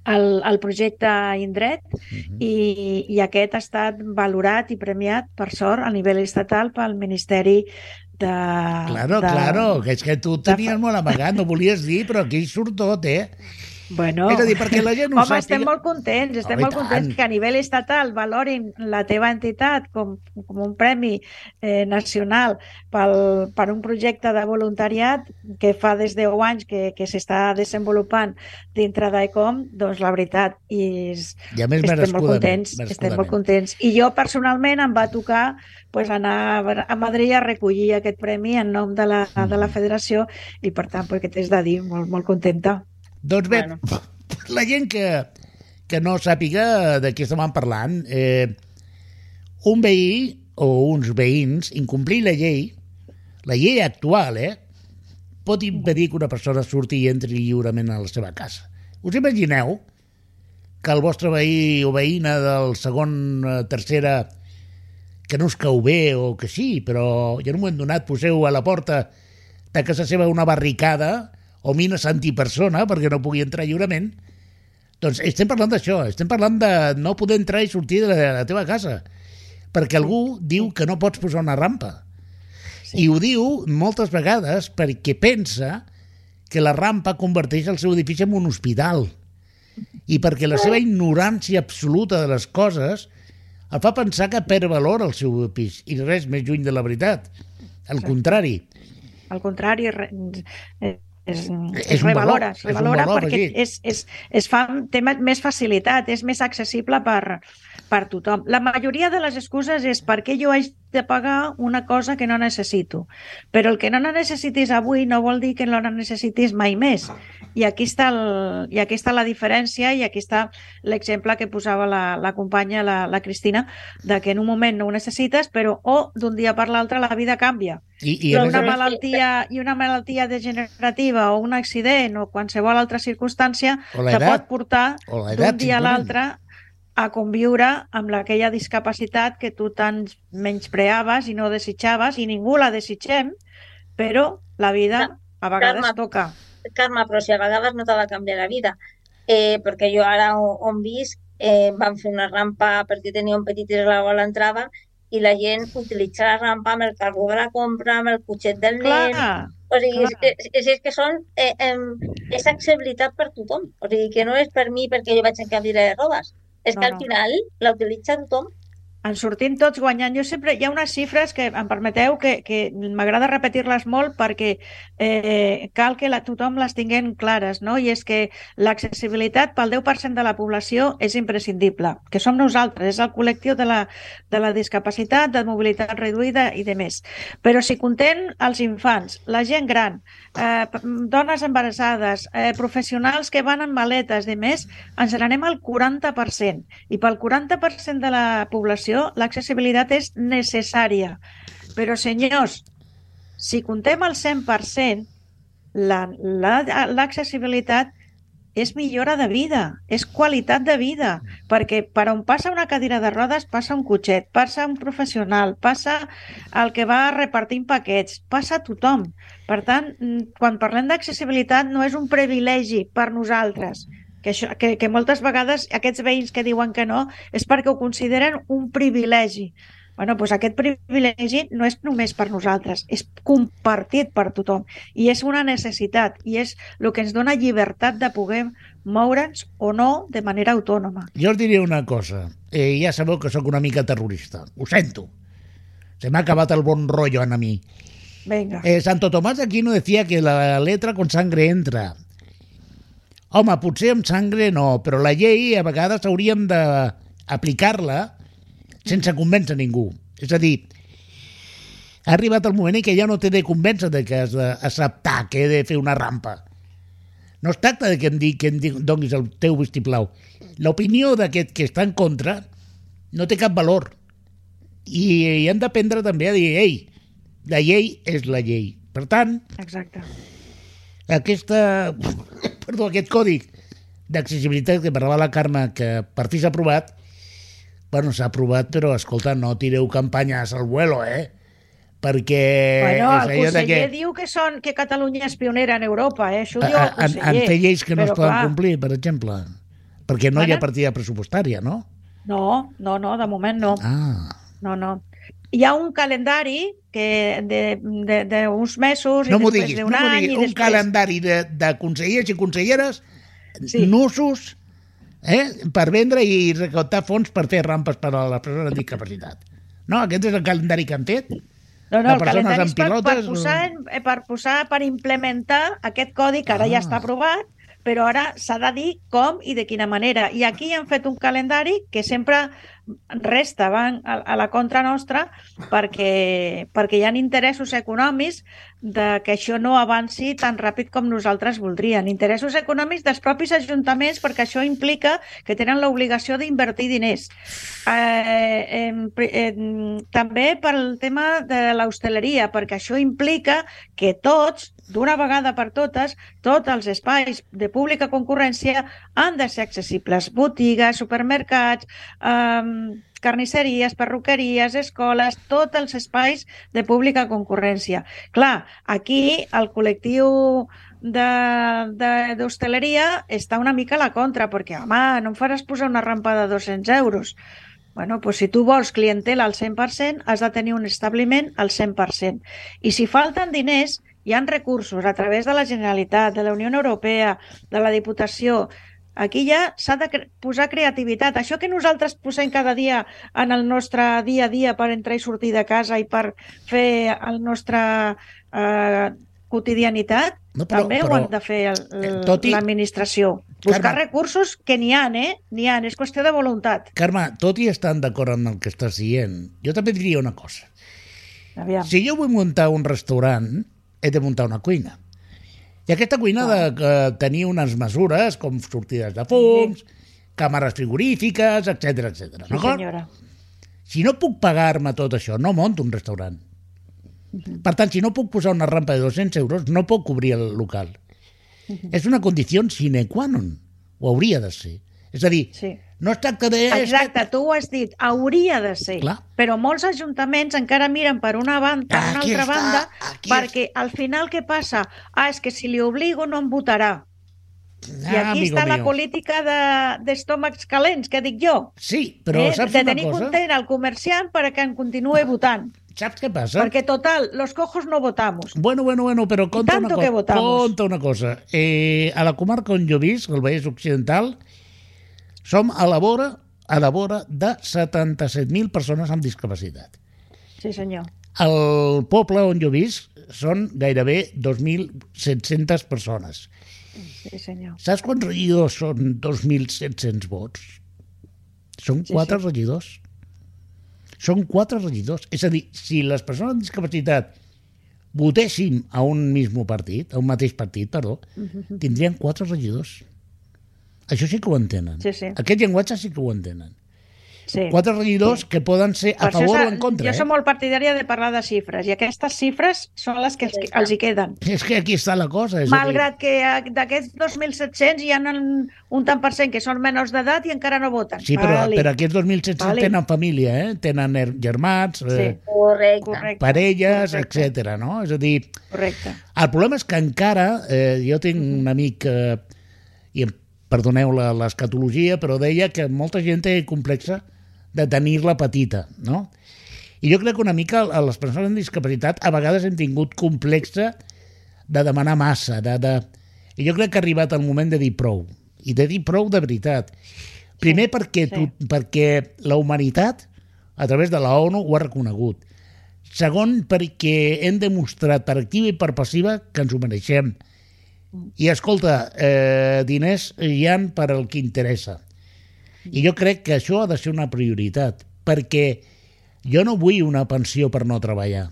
el, el projecte Indret uh -huh. i, i aquest ha estat valorat i premiat, per sort, a nivell estatal pel Ministeri de... Claro, de, claro, que és que tu tenies de... molt amagat, no volies dir, però aquí surt tot, eh? Bueno, és a dir, perquè la gent ho home, sàpiga... estem molt contents, estem Home, molt contents que a nivell estatal valorin la teva entitat com, com un premi eh, nacional pel, per un projecte de voluntariat que fa des de 10 anys que, que s'està desenvolupant dintre d'ICOM, doncs la veritat, i és, I a més, estem molt contents, estem molt contents. I jo personalment em va tocar pues, anar a Madrid a recollir aquest premi en nom de la, de la federació i per tant, pues, que t'has de dir, molt, molt contenta. Doncs bé, bueno. *laughs* la gent que, que no sàpiga de què estem parlant, eh, un veí o uns veïns incomplir la llei, la llei actual, eh, pot impedir que una persona surti i entri lliurement a la seva casa. Us imagineu que el vostre veí o veïna del segon, eh, tercera, que no us cau bé o que sí, però ja en un moment donat poseu a la porta de casa seva una barricada o mines antipersona perquè no pugui entrar lliurement, doncs estem parlant d'això, estem parlant de no poder entrar i sortir de la, de la teva casa, perquè algú diu que no pots posar una rampa. Sí. I ho diu moltes vegades perquè pensa que la rampa converteix el seu edifici en un hospital i perquè la seva ignorància absoluta de les coses el fa pensar que perd valor al seu pis i res més lluny de la veritat. Al contrari. Al contrari, es, es revalora, es revalora valor, perquè és, és, es fa, té més facilitat, és més accessible per, per tothom. La majoria de les excuses és perquè jo haig de pagar una cosa que no necessito. Però el que no necessitis avui no vol dir que no la necessitis mai més. I aquí està, el, i aquí està la diferència i aquí està l'exemple que posava la, la companya, la, la Cristina, de que en un moment no ho necessites, però o oh, d'un dia per l'altre la vida canvia. I, i però una malaltia, i una malaltia degenerativa o un accident o qualsevol altra circumstància te pot portar d'un dia a l'altre a conviure amb aquella discapacitat que tu tant menyspreaves i no desitjaves, i ningú la desitgem, però la vida a vegades Carme, toca. Carme, però si a vegades no t'ha de canviar la vida, eh, perquè jo ara on visc eh, vam fer una rampa perquè tenia un petit esglau a l'entrada i la gent utilitza la rampa amb el carro de la compra, amb el cotxet del clar, nen... O sigui, és, és, és, és que són... Eh, eh, és accessibilitat per tothom. O sigui, que no és per mi perquè jo vaig en cadira de rodes és no, que al final la utilitza tothom en sortim tots guanyant. Jo sempre... Hi ha unes xifres que em permeteu que, que m'agrada repetir-les molt perquè eh, cal que la, tothom les tinguem clares, no? I és que l'accessibilitat pel 10% de la població és imprescindible, que som nosaltres, és el col·lectiu de la, de la discapacitat, de mobilitat reduïda i de més. Però si contem els infants, la gent gran, eh, dones embarassades, eh, professionals que van en maletes i més, ens n'anem al 40%. I pel 40% de la població informació, l'accessibilitat és necessària. Però, senyors, si contem el 100%, l'accessibilitat la, la, és millora de vida, és qualitat de vida, perquè per on passa una cadira de rodes passa un cotxet, passa un professional, passa el que va repartint paquets, passa tothom. Per tant, quan parlem d'accessibilitat no és un privilegi per nosaltres, que, això, que, que moltes vegades aquests veïns que diuen que no és perquè ho consideren un privilegi. Bueno, doncs aquest privilegi no és només per nosaltres, és compartit per tothom i és una necessitat i és el que ens dona llibertat de poder moure'ns o no de manera autònoma. Jo us diria una cosa, eh, ja sabeu que sóc una mica terrorista, ho sento, se m'ha acabat el bon rotllo a mi. Venga. Eh, Santo Tomás de Aquino decía que la letra con sangre entra. Home, potser amb sangre no, però la llei a vegades hauríem d'aplicar-la sense convèncer ningú. És a dir, ha arribat el moment en què ja no t'he de convèncer de que has d'acceptar que he de fer una rampa. No es tracta de que em, digui, que em donis el teu vistiplau. L'opinió d'aquest que està en contra no té cap valor. I, i hem d'aprendre també a dir, ei, la llei és la llei. Per tant, Exacte. Aquesta perdó, aquest codi d'accessibilitat que parlava la Carme, que per fi s'ha aprovat, bueno, s'ha aprovat, però, escolta, no tireu campanyes al vuelo, eh? perquè... Bueno, el conseller que... diu que, són, que Catalunya és pionera en Europa, eh? Això ho diu el conseller. En, en fer lleis que no es poden clar. complir, per exemple. Perquè no hi ha partida pressupostària, no? No, no, no, de moment no. Ah, No, no. Hi ha un calendari que de- de- d'uns mesos no i després diguis, no d'un m'ho any diguis. Un després... calendari de, de consellers i conselleres Sí. nusos eh, per vendre i recaptar fons per fer rampes per a les persones amb discapacitat. No, aquest és el calendari que han fet. No, no, el calendari és per, per, pilotes, posar, o- eh, per posar, per implementar aquest codi que ara Ah. ja està aprovat, però ara s'ha de dir com i de quina manera. I aquí han fet un calendari que sempre resta van a, a la contra nostra perquè, perquè hi ha interessos econòmics de que això no avanci tan ràpid com nosaltres voldrien. Interessos econòmics dels propis ajuntaments perquè això implica que tenen l'obligació d'invertir diners. Eh, pri- em, també pel tema de l'hostaleria, perquè això implica que tots, d'una vegada per totes, tots els espais de pública concurrència han de ser accessibles. Botigues, supermercats, eh, carnisseries, perruqueries, escoles, tots els espais de pública concurrència. Clar, aquí el col·lectiu d'hostaleria està una mica a la contra, perquè, home, no em faràs posar una rampa de 200 euros. Bueno, doncs si tu vols clientela al 100%, has de tenir un establiment al 100%. I si falten diners, hi han recursos a través de la Generalitat, de la Unió Europea, de la Diputació. Aquí ja s'ha de posar creativitat. Això que nosaltres posem cada dia en el nostre dia a dia per entrar i sortir de casa i per fer el nostre eh, quotidianitat, No, però- també però, ho han de fer eh, l'administració. Buscar Carme. recursos que n'hi ha, eh? N'hi ha, és qüestió de voluntat. Carme, tot i estant d'acord amb el que estàs dient, jo també diria una cosa. Aviam. Si jo vull muntar un restaurant, he de muntar una cuina. I aquesta cuina ha de eh, tenir unes mesures com sortides de fums, càmeres frigorífiques, etc etc. Sí, senyora. Si no puc pagar-me tot això, no monto un restaurant. Per tant, si no puc posar una rampa de 200 euros, no puc obrir el local. És una condició sine qua non. Ho hauria de ser. És a dir, Sí. No es tracta de... Exacte, tu ho has dit, hauria de ser. Clar. Però molts ajuntaments encara miren per una, banda, per una Aquí altra està, banda, aquí perquè al final què passa? Ah, és que si li obligo no em votarà. I Ah, aquí amigo està la mío. política de- d'estómacs calents, que dic jo. Sí, però eh? saps de una tenir cosa? content el comerciant perquè en continuï votant. Saps què passa? Perquè, total, los cojos no votamos. Bueno, bueno, bueno, però conta una cosa. que votamos. Conta una cosa. Eh, a la comarca on jo visc, el Vallès Occidental, som a la vora, a la vora de 77.000 persones amb discapacitat. Sí, senyor. Al poble on jo visc són gairebé 2.700 persones. Sí, senyor. Saps quants regidors són 2.700 vots? Són Sí, quatre sí. regidors. Són quatre regidors. És a dir, si les persones amb discapacitat votéssim a un mismo partit, a un mateix partit, perdó, tindrien quatre regidors. Això sí que ho entenen. Sí, sí. Aquest llenguatge sí que ho entenen. Sí. Quatre regidors que poden ser a Per favor o en contra. Jo Eh? soc molt partidària de parlar de xifres, i aquestes xifres són les que els, els hi queden. És que aquí està la cosa. És dir, Malgrat que eh, d'aquests 2.700 hi ha un, tant per cent que són menors d'edat i encara no voten. Sí, però, Vale. però aquests 2.700 Vale. tenen família, eh? tenen germans, eh, Sí. Correcte. Correcte. parelles, etc. no? És a dir, Correcte. el problema és que encara, eh, jo tinc un amic, eh, i em perdoneu l'escatologia, però deia que molta gent té complexa de tenir-la petita, no? I jo crec que una mica a les persones amb discapacitat a vegades hem tingut complexa de demanar massa, de, de... I jo crec que ha arribat el moment de dir prou, i de dir prou de veritat. Primer perquè, sí. tu, perquè la humanitat, a través de la ONU, ho ha reconegut. Segon, perquè hem demostrat per activa i per passiva que ens ho mereixem. I escolta, eh, diners hi han per al que interessa. I jo crec que això ha de ser una prioritat, perquè jo no vull una pensió per no treballar.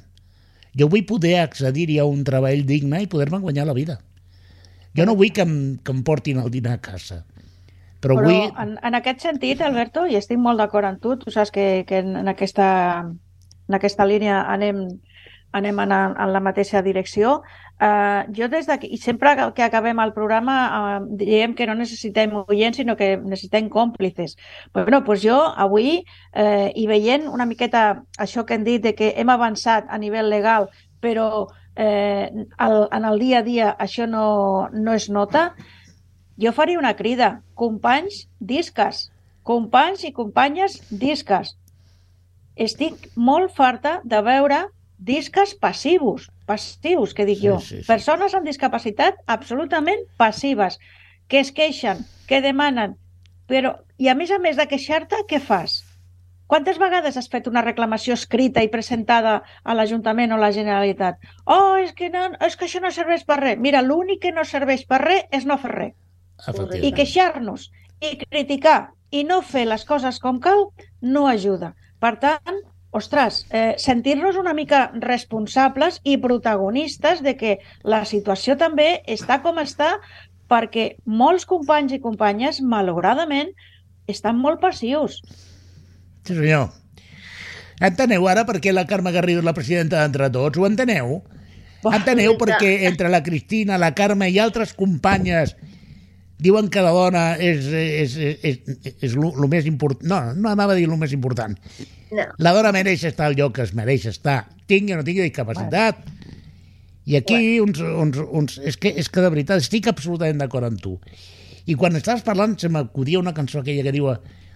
Jo vull poder accedir-hi a un treball digne i poder-me guanyar la vida. Jo no vull que em, que em portin el dinar a casa. Però, Però vull... en, en aquest sentit, Alberto, i estic molt d'acord amb tu, tu saps que, que en, en, aquesta, en aquesta línia anem, anem en, en la mateixa direcció. Uh, jo des d'aquí, i sempre que- acabem el programa uh, diem que no necessitem oients, sinó que necessitem còmplices. Bueno, doncs jo avui, eh, i veient una miqueta això que hem dit de que hem avançat a nivell legal, però eh, el, en el dia a dia això no, no es nota, jo faria una crida. Companys, disques. Companys i companyes, disques. Estic molt farta de veure disques passius, passius, que dic Sí, jo. sí, sí. Persones amb discapacitat absolutament passives, que es queixen, que demanen, però, i a més a més de queixar-te, què fas? Quantes vegades has fet una reclamació escrita i presentada a l'Ajuntament o a la Generalitat? Oh, és que, no, és que això no serveix per res. Mira, l'únic que no serveix per res és no fer res. I queixar-nos, i criticar, i no fer les coses com cal, no ajuda. Per tant, ostres, eh, sentir-nos una mica responsables i protagonistes de que la situació també està com està perquè molts companys i companyes, malauradament, estan molt passius. Sí, senyor. Enteneu ara per què la Carme Garrido és la presidenta d'Entre Tots? Ho enteneu? Enteneu per què entre la Cristina, la Carme i altres companyes diuen que la dona és, és, és, és, és el més important... No, no anava a dir el més important. No. La dona mereix estar al lloc que es mereix estar, tingui o no tingui discapacitat. I aquí uns, uns, uns... És, que, és que de veritat estic absolutament d'acord amb tu. I quan estaves parlant se m'acudia una cançó aquella que diu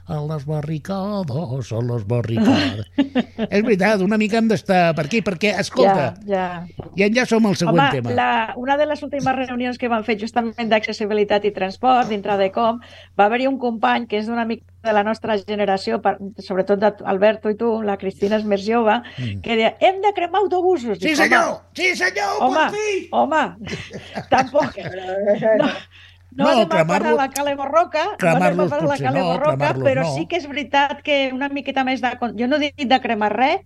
a les barricades, a les barricades. *laughs* és veritat, una mica hem d'estar per aquí, perquè, escolta, Ja, ja. i ja som al següent Home, tema. la, una de les últimes reunions que van fer justament d'accessibilitat i transport dintre de com, va haver-hi un company que és d'una mica de la nostra generació, per, sobretot d'Alberto i tu, la Cristina és més jove, Mm. que deia, hem de cremar autobusos. Sí, Dic, senyor! Sí, senyor, Home, per fi! home, *laughs* tampoc... No, no, No, no anem a cremar-lo- la Cale Borroca, no anem a parar la potser Cale no, Borroca, cremar-los però no. sí que és veritat que una miqueta més de... Jo no dic de cremar res,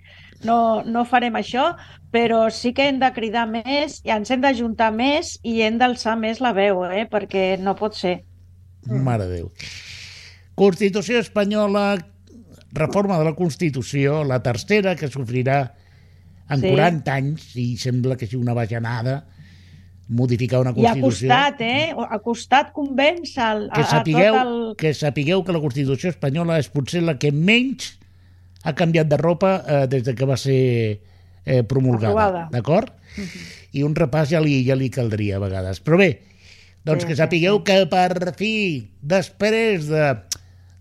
no, no farem això, però sí que hem de cridar més i ens hem d'ajuntar més i hem d'alçar més la veu, eh? perquè no pot ser. Mare de Déu. Constitució espanyola, reforma de la Constitució, la tercera que sofrirà en Sí. 40 anys, i sembla que sigui una bajanada, modificar una I ha Constitució. costat, eh? Ha costat convèncer el, a, que a sapigueu, tot el... que sapigueu que la Constitució espanyola és potser la que menys ha canviat de ropa eh, des de que va ser eh, promulgada, d'acord? I un repàs ja li, ja li caldria a vegades. Però bé, doncs Sí, que sí, sapigueu que per fi, després de...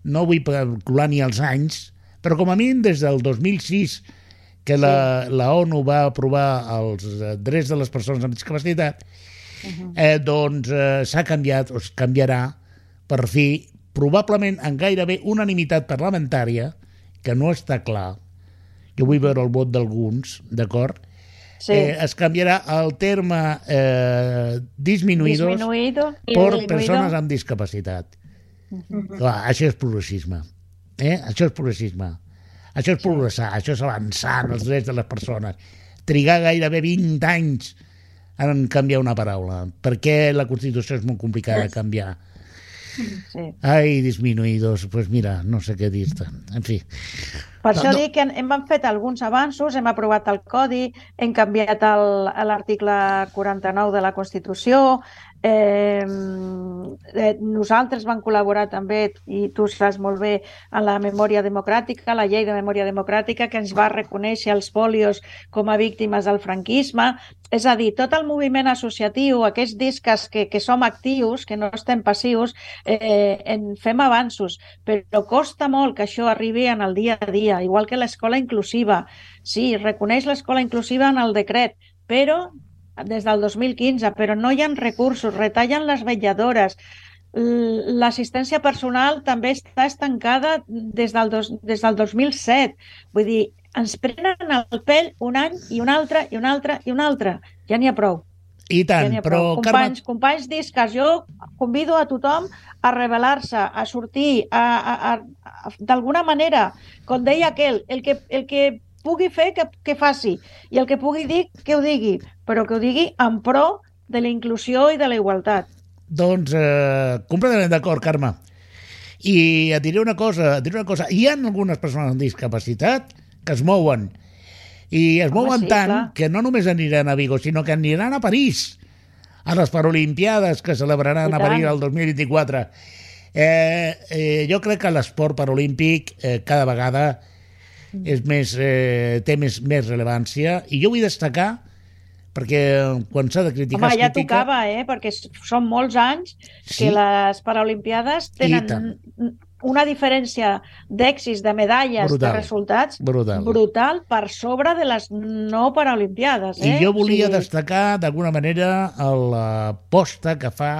No vull calcular ni els anys, però com a mínim des del 2006 que la, la ONU va aprovar els eh, drets de les persones amb discapacitat, eh, doncs eh, s'ha canviat, o es canviarà, per fi, probablement en gairebé unanimitat parlamentària, que no està clar, jo vull veure el vot d'alguns, d'acord? Sí, Eh, es canviarà el terme eh, disminuïdos disminuïdo. per disminuïdo. persones amb discapacitat. Clar, això és progressisme. Eh? Això és progressisme. Això és progressar, això és avançar en els drets de les persones. Trigar gairebé 20 anys en canviar una paraula. perquè la Constitució és molt complicada de canviar? Sí. Ai, disminuïdos, pues mira, no sé què dir-te. En fi, Per això No, dic que hem, fet alguns avanços, hem aprovat el codi, hem canviat l'article 49 de la Constitució, eh, eh, nosaltres vam col·laborar també, i tu saps molt bé, en la memòria democràtica, la llei de memòria democràtica, que ens va reconèixer els polios com a víctimes del franquisme. És a dir, tot el moviment associatiu, aquests disques que, que som actius, que no estem passius, eh, en fem avanços, però costa molt que això arribi en el dia a dia, igual que l'escola inclusiva. Sí, reconeix l'escola inclusiva en el decret, però des del 2015, però no hi ha recursos, retallen les vetlladores, l'assistència personal també està estancada des del, dos, des del 2007. Vull dir, ens prenen el pèl un any i un altre i un altre i un altre. Ja n'hi ha prou. i Ja tant, ha però, prou. Carme, Companys, companys disques, jo convido a tothom a revelar-se, a sortir, a, a, a, a d'alguna manera, com deia aquell, el que, el que pugui fer, que, que faci, i el que pugui dir, que ho digui, però que ho digui en pro de la inclusió i de la igualtat. Doncs eh, completament d'acord, Carme. I et diré una cosa, et diré una cosa. Hi ha algunes persones amb discapacitat que es mouen. I es Home, mouen sí, tant clar. que no només aniran a Vigo, sinó que aniran a París, a les Paralimpiades que celebraran I a París el 2024. Eh, eh, jo crec que l'esport paralímpic eh, cada vegada és més, eh, té més, més rellevància i jo vull destacar perquè quan s'ha de criticar Home, ja critica... tocava, eh? Perquè són molts anys Sí. que les Paralimpiades tenen una diferència d'èxits, de medalles, Brutal. de resultats Brutal. brutal per sobre de les no Paralimpiades. Eh? I jo volia sigui, destacar d'alguna manera l'aposta que fa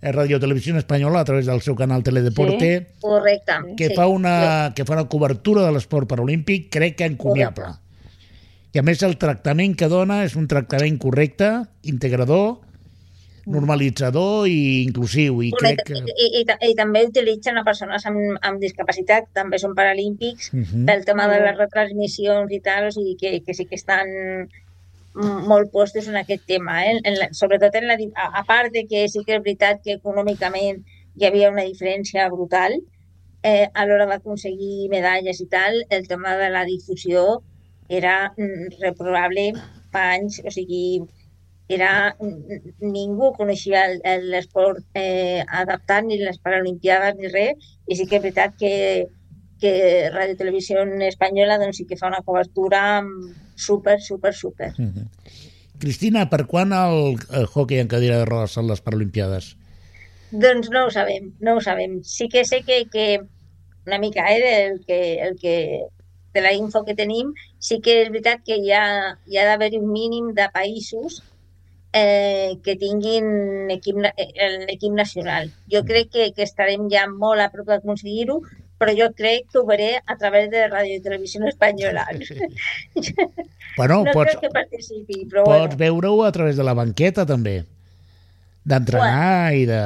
Radio Televisió Espanyola a través del seu canal Teledeporte, Correcte. que, sí. fa una, que fa una cobertura de l'esport paralímpic, crec que encomiable. I a més el tractament que dona és un tractament correcte, integrador, normalitzador i inclusiu. I Correcte. crec que... I, i, ta- I també utilitzen a persones amb, amb discapacitat, també són paralímpics, Mhm. pel tema de les retransmissions i tal, o sigui que, que sí que estan mm, molt postos en aquest tema, eh? en la, sobretot en la, a, a part de que sí que és veritat que econòmicament hi havia una diferència brutal eh, a l'hora d'aconseguir medalles i tal, el tema de la difusió era mm, reprobable fa anys, o sigui, era, mm, ningú coneixia el- el- l'esport eh, adaptat, ni les Paralimpiades, ni res, i sí que és veritat que, que Radio Televisió Espanyola doncs, sí que fa una cobertura mm, super, super, super. Mhm. Cristina, per quan el, el hockey en cadira de rodes són les Paralimpiades? Doncs no ho sabem, no ho sabem. Sí que sé que, que una mica eh, del que, el que, de la info que tenim, sí que és veritat que hi ha, hi ha d'haver un mínim de països eh, que tinguin eh, l'equip nacional. Jo crec que, que estarem ja molt a prop d'aconseguir-ho, però jo crec que ho veré a través de Radio i Televisió Espanyola. *laughs* Bueno, no pots, crec que participi, però pots bueno. veure-ho a través de la banqueta, també. D'entrenar i de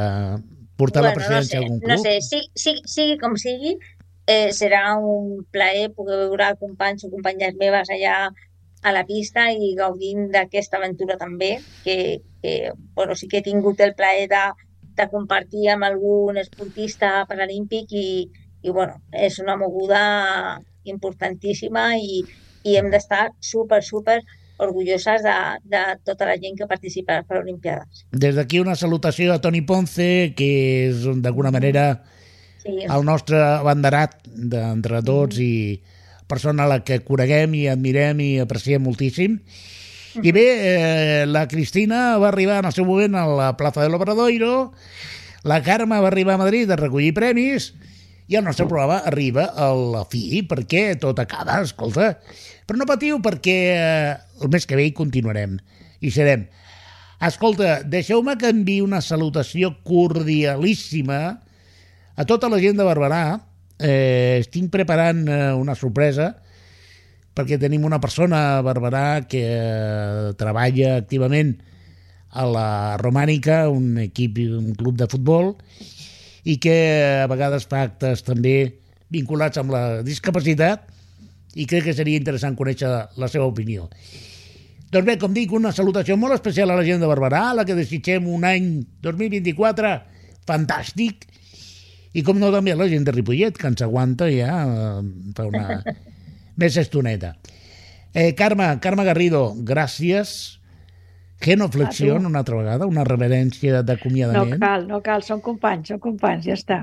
portar la presidència no sé, d'algun club. No sé, sigui, sigui, sigui com sigui, eh, serà un plaer poder veure companys o companyes meves allà a la pista i gaudint d'aquesta aventura també, que, que bueno, sí que he tingut el plaer de, de compartir amb algun esportista paralímpic i, i bueno, és una moguda importantíssima i, i hem d'estar super, super orgulloses de, de tota la gent que participa a les Paralimpiades. Des d'aquí una salutació a Toni Ponce, que és d'alguna manera Sí, el nostre abanderat d'entre tots i persona a la que coneguem i admirem i apreciem moltíssim. I bé, eh, la Cristina va arribar en el seu moment a la plaça de l'Obradoiro, la Carme va arribar a Madrid a recollir premis i el nostre programa arriba a la fi perquè tot acaba, escolta. Però no patiu perquè eh, el mes que ve hi continuarem i serem. Escolta, deixeu-me que enviï una salutació cordialíssima a tota la gent de Barberà. Eh, estic preparant eh, una sorpresa perquè tenim una persona a Barberà que eh, treballa activament a la Romànica, un equip, un club de futbol, i que a vegades fa actes també vinculats amb la discapacitat i crec que seria interessant conèixer la seva opinió. Doncs bé, com dic, una salutació molt especial a la gent de Barberà, a la que desitgem un any 2024 fantàstic, i com no també la gent de Ripollet, que ens aguanta ja eh, fa una *laughs* més estoneta. Eh, Carme, Carme Garrido, gràcies. Genoflexió, A tu. una altra vegada, una reverència No d'acomiadament. cal, no cal, són companys, són companys, ja està.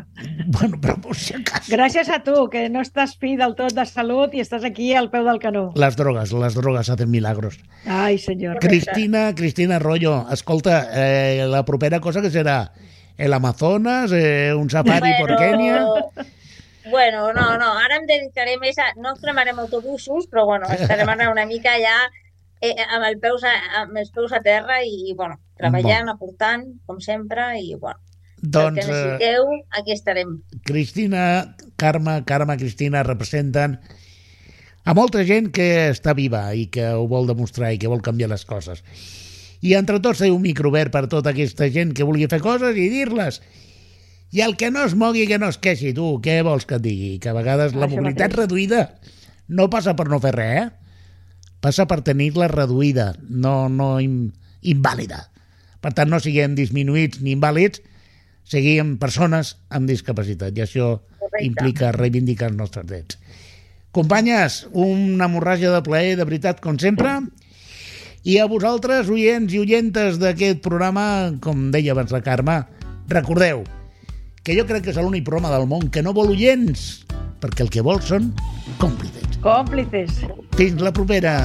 Bueno, però per si acaso... Gràcies a tu, que no estàs fi del tot de salut i estàs aquí al peu del canó. Les drogues, les drogues hacen milagros. Ai, senyor. Cristina, Cristina Arroyo, escolta, eh, la propera cosa que serà el Amazonas, eh, un safari por Kenia... Bueno, no, no, ara em dedicaré més a... No cremarem autobusos, però bueno, estarem ara una mica ja eh, amb, el peus a, amb els peus a terra i, bueno, treballant, aportant, com sempre, i, bueno, el que Doncs, eh, necessiteu, aquí estarem. Cristina, Carme, Carme, Cristina representen a molta gent que està viva i que ho vol demostrar i que vol canviar les coses. I entre tots té un micro obert per tota aquesta gent que vulgui fer coses i dir-les. I el que no es mogui, que no es queixi, tu, què vols que et digui? Que a vegades la mobilitat reduïda no passa per no fer res, eh? Passa per tenir-la reduïda, no, no in, invàlida. Per tant, no siguem disminuïts ni invàlids, seguim persones amb discapacitat i això Correcte. implica reivindicar els nostres drets. Companyes, una hemorràgia de plaer, de veritat, com sempre. I a vosaltres, oients i oyentes d'aquest programa, com deia abans la Carme, recordeu que jo crec que és l'únic programa del món que no vol oients, perquè el que vol són còmplices. Còmplices. Fins la propera.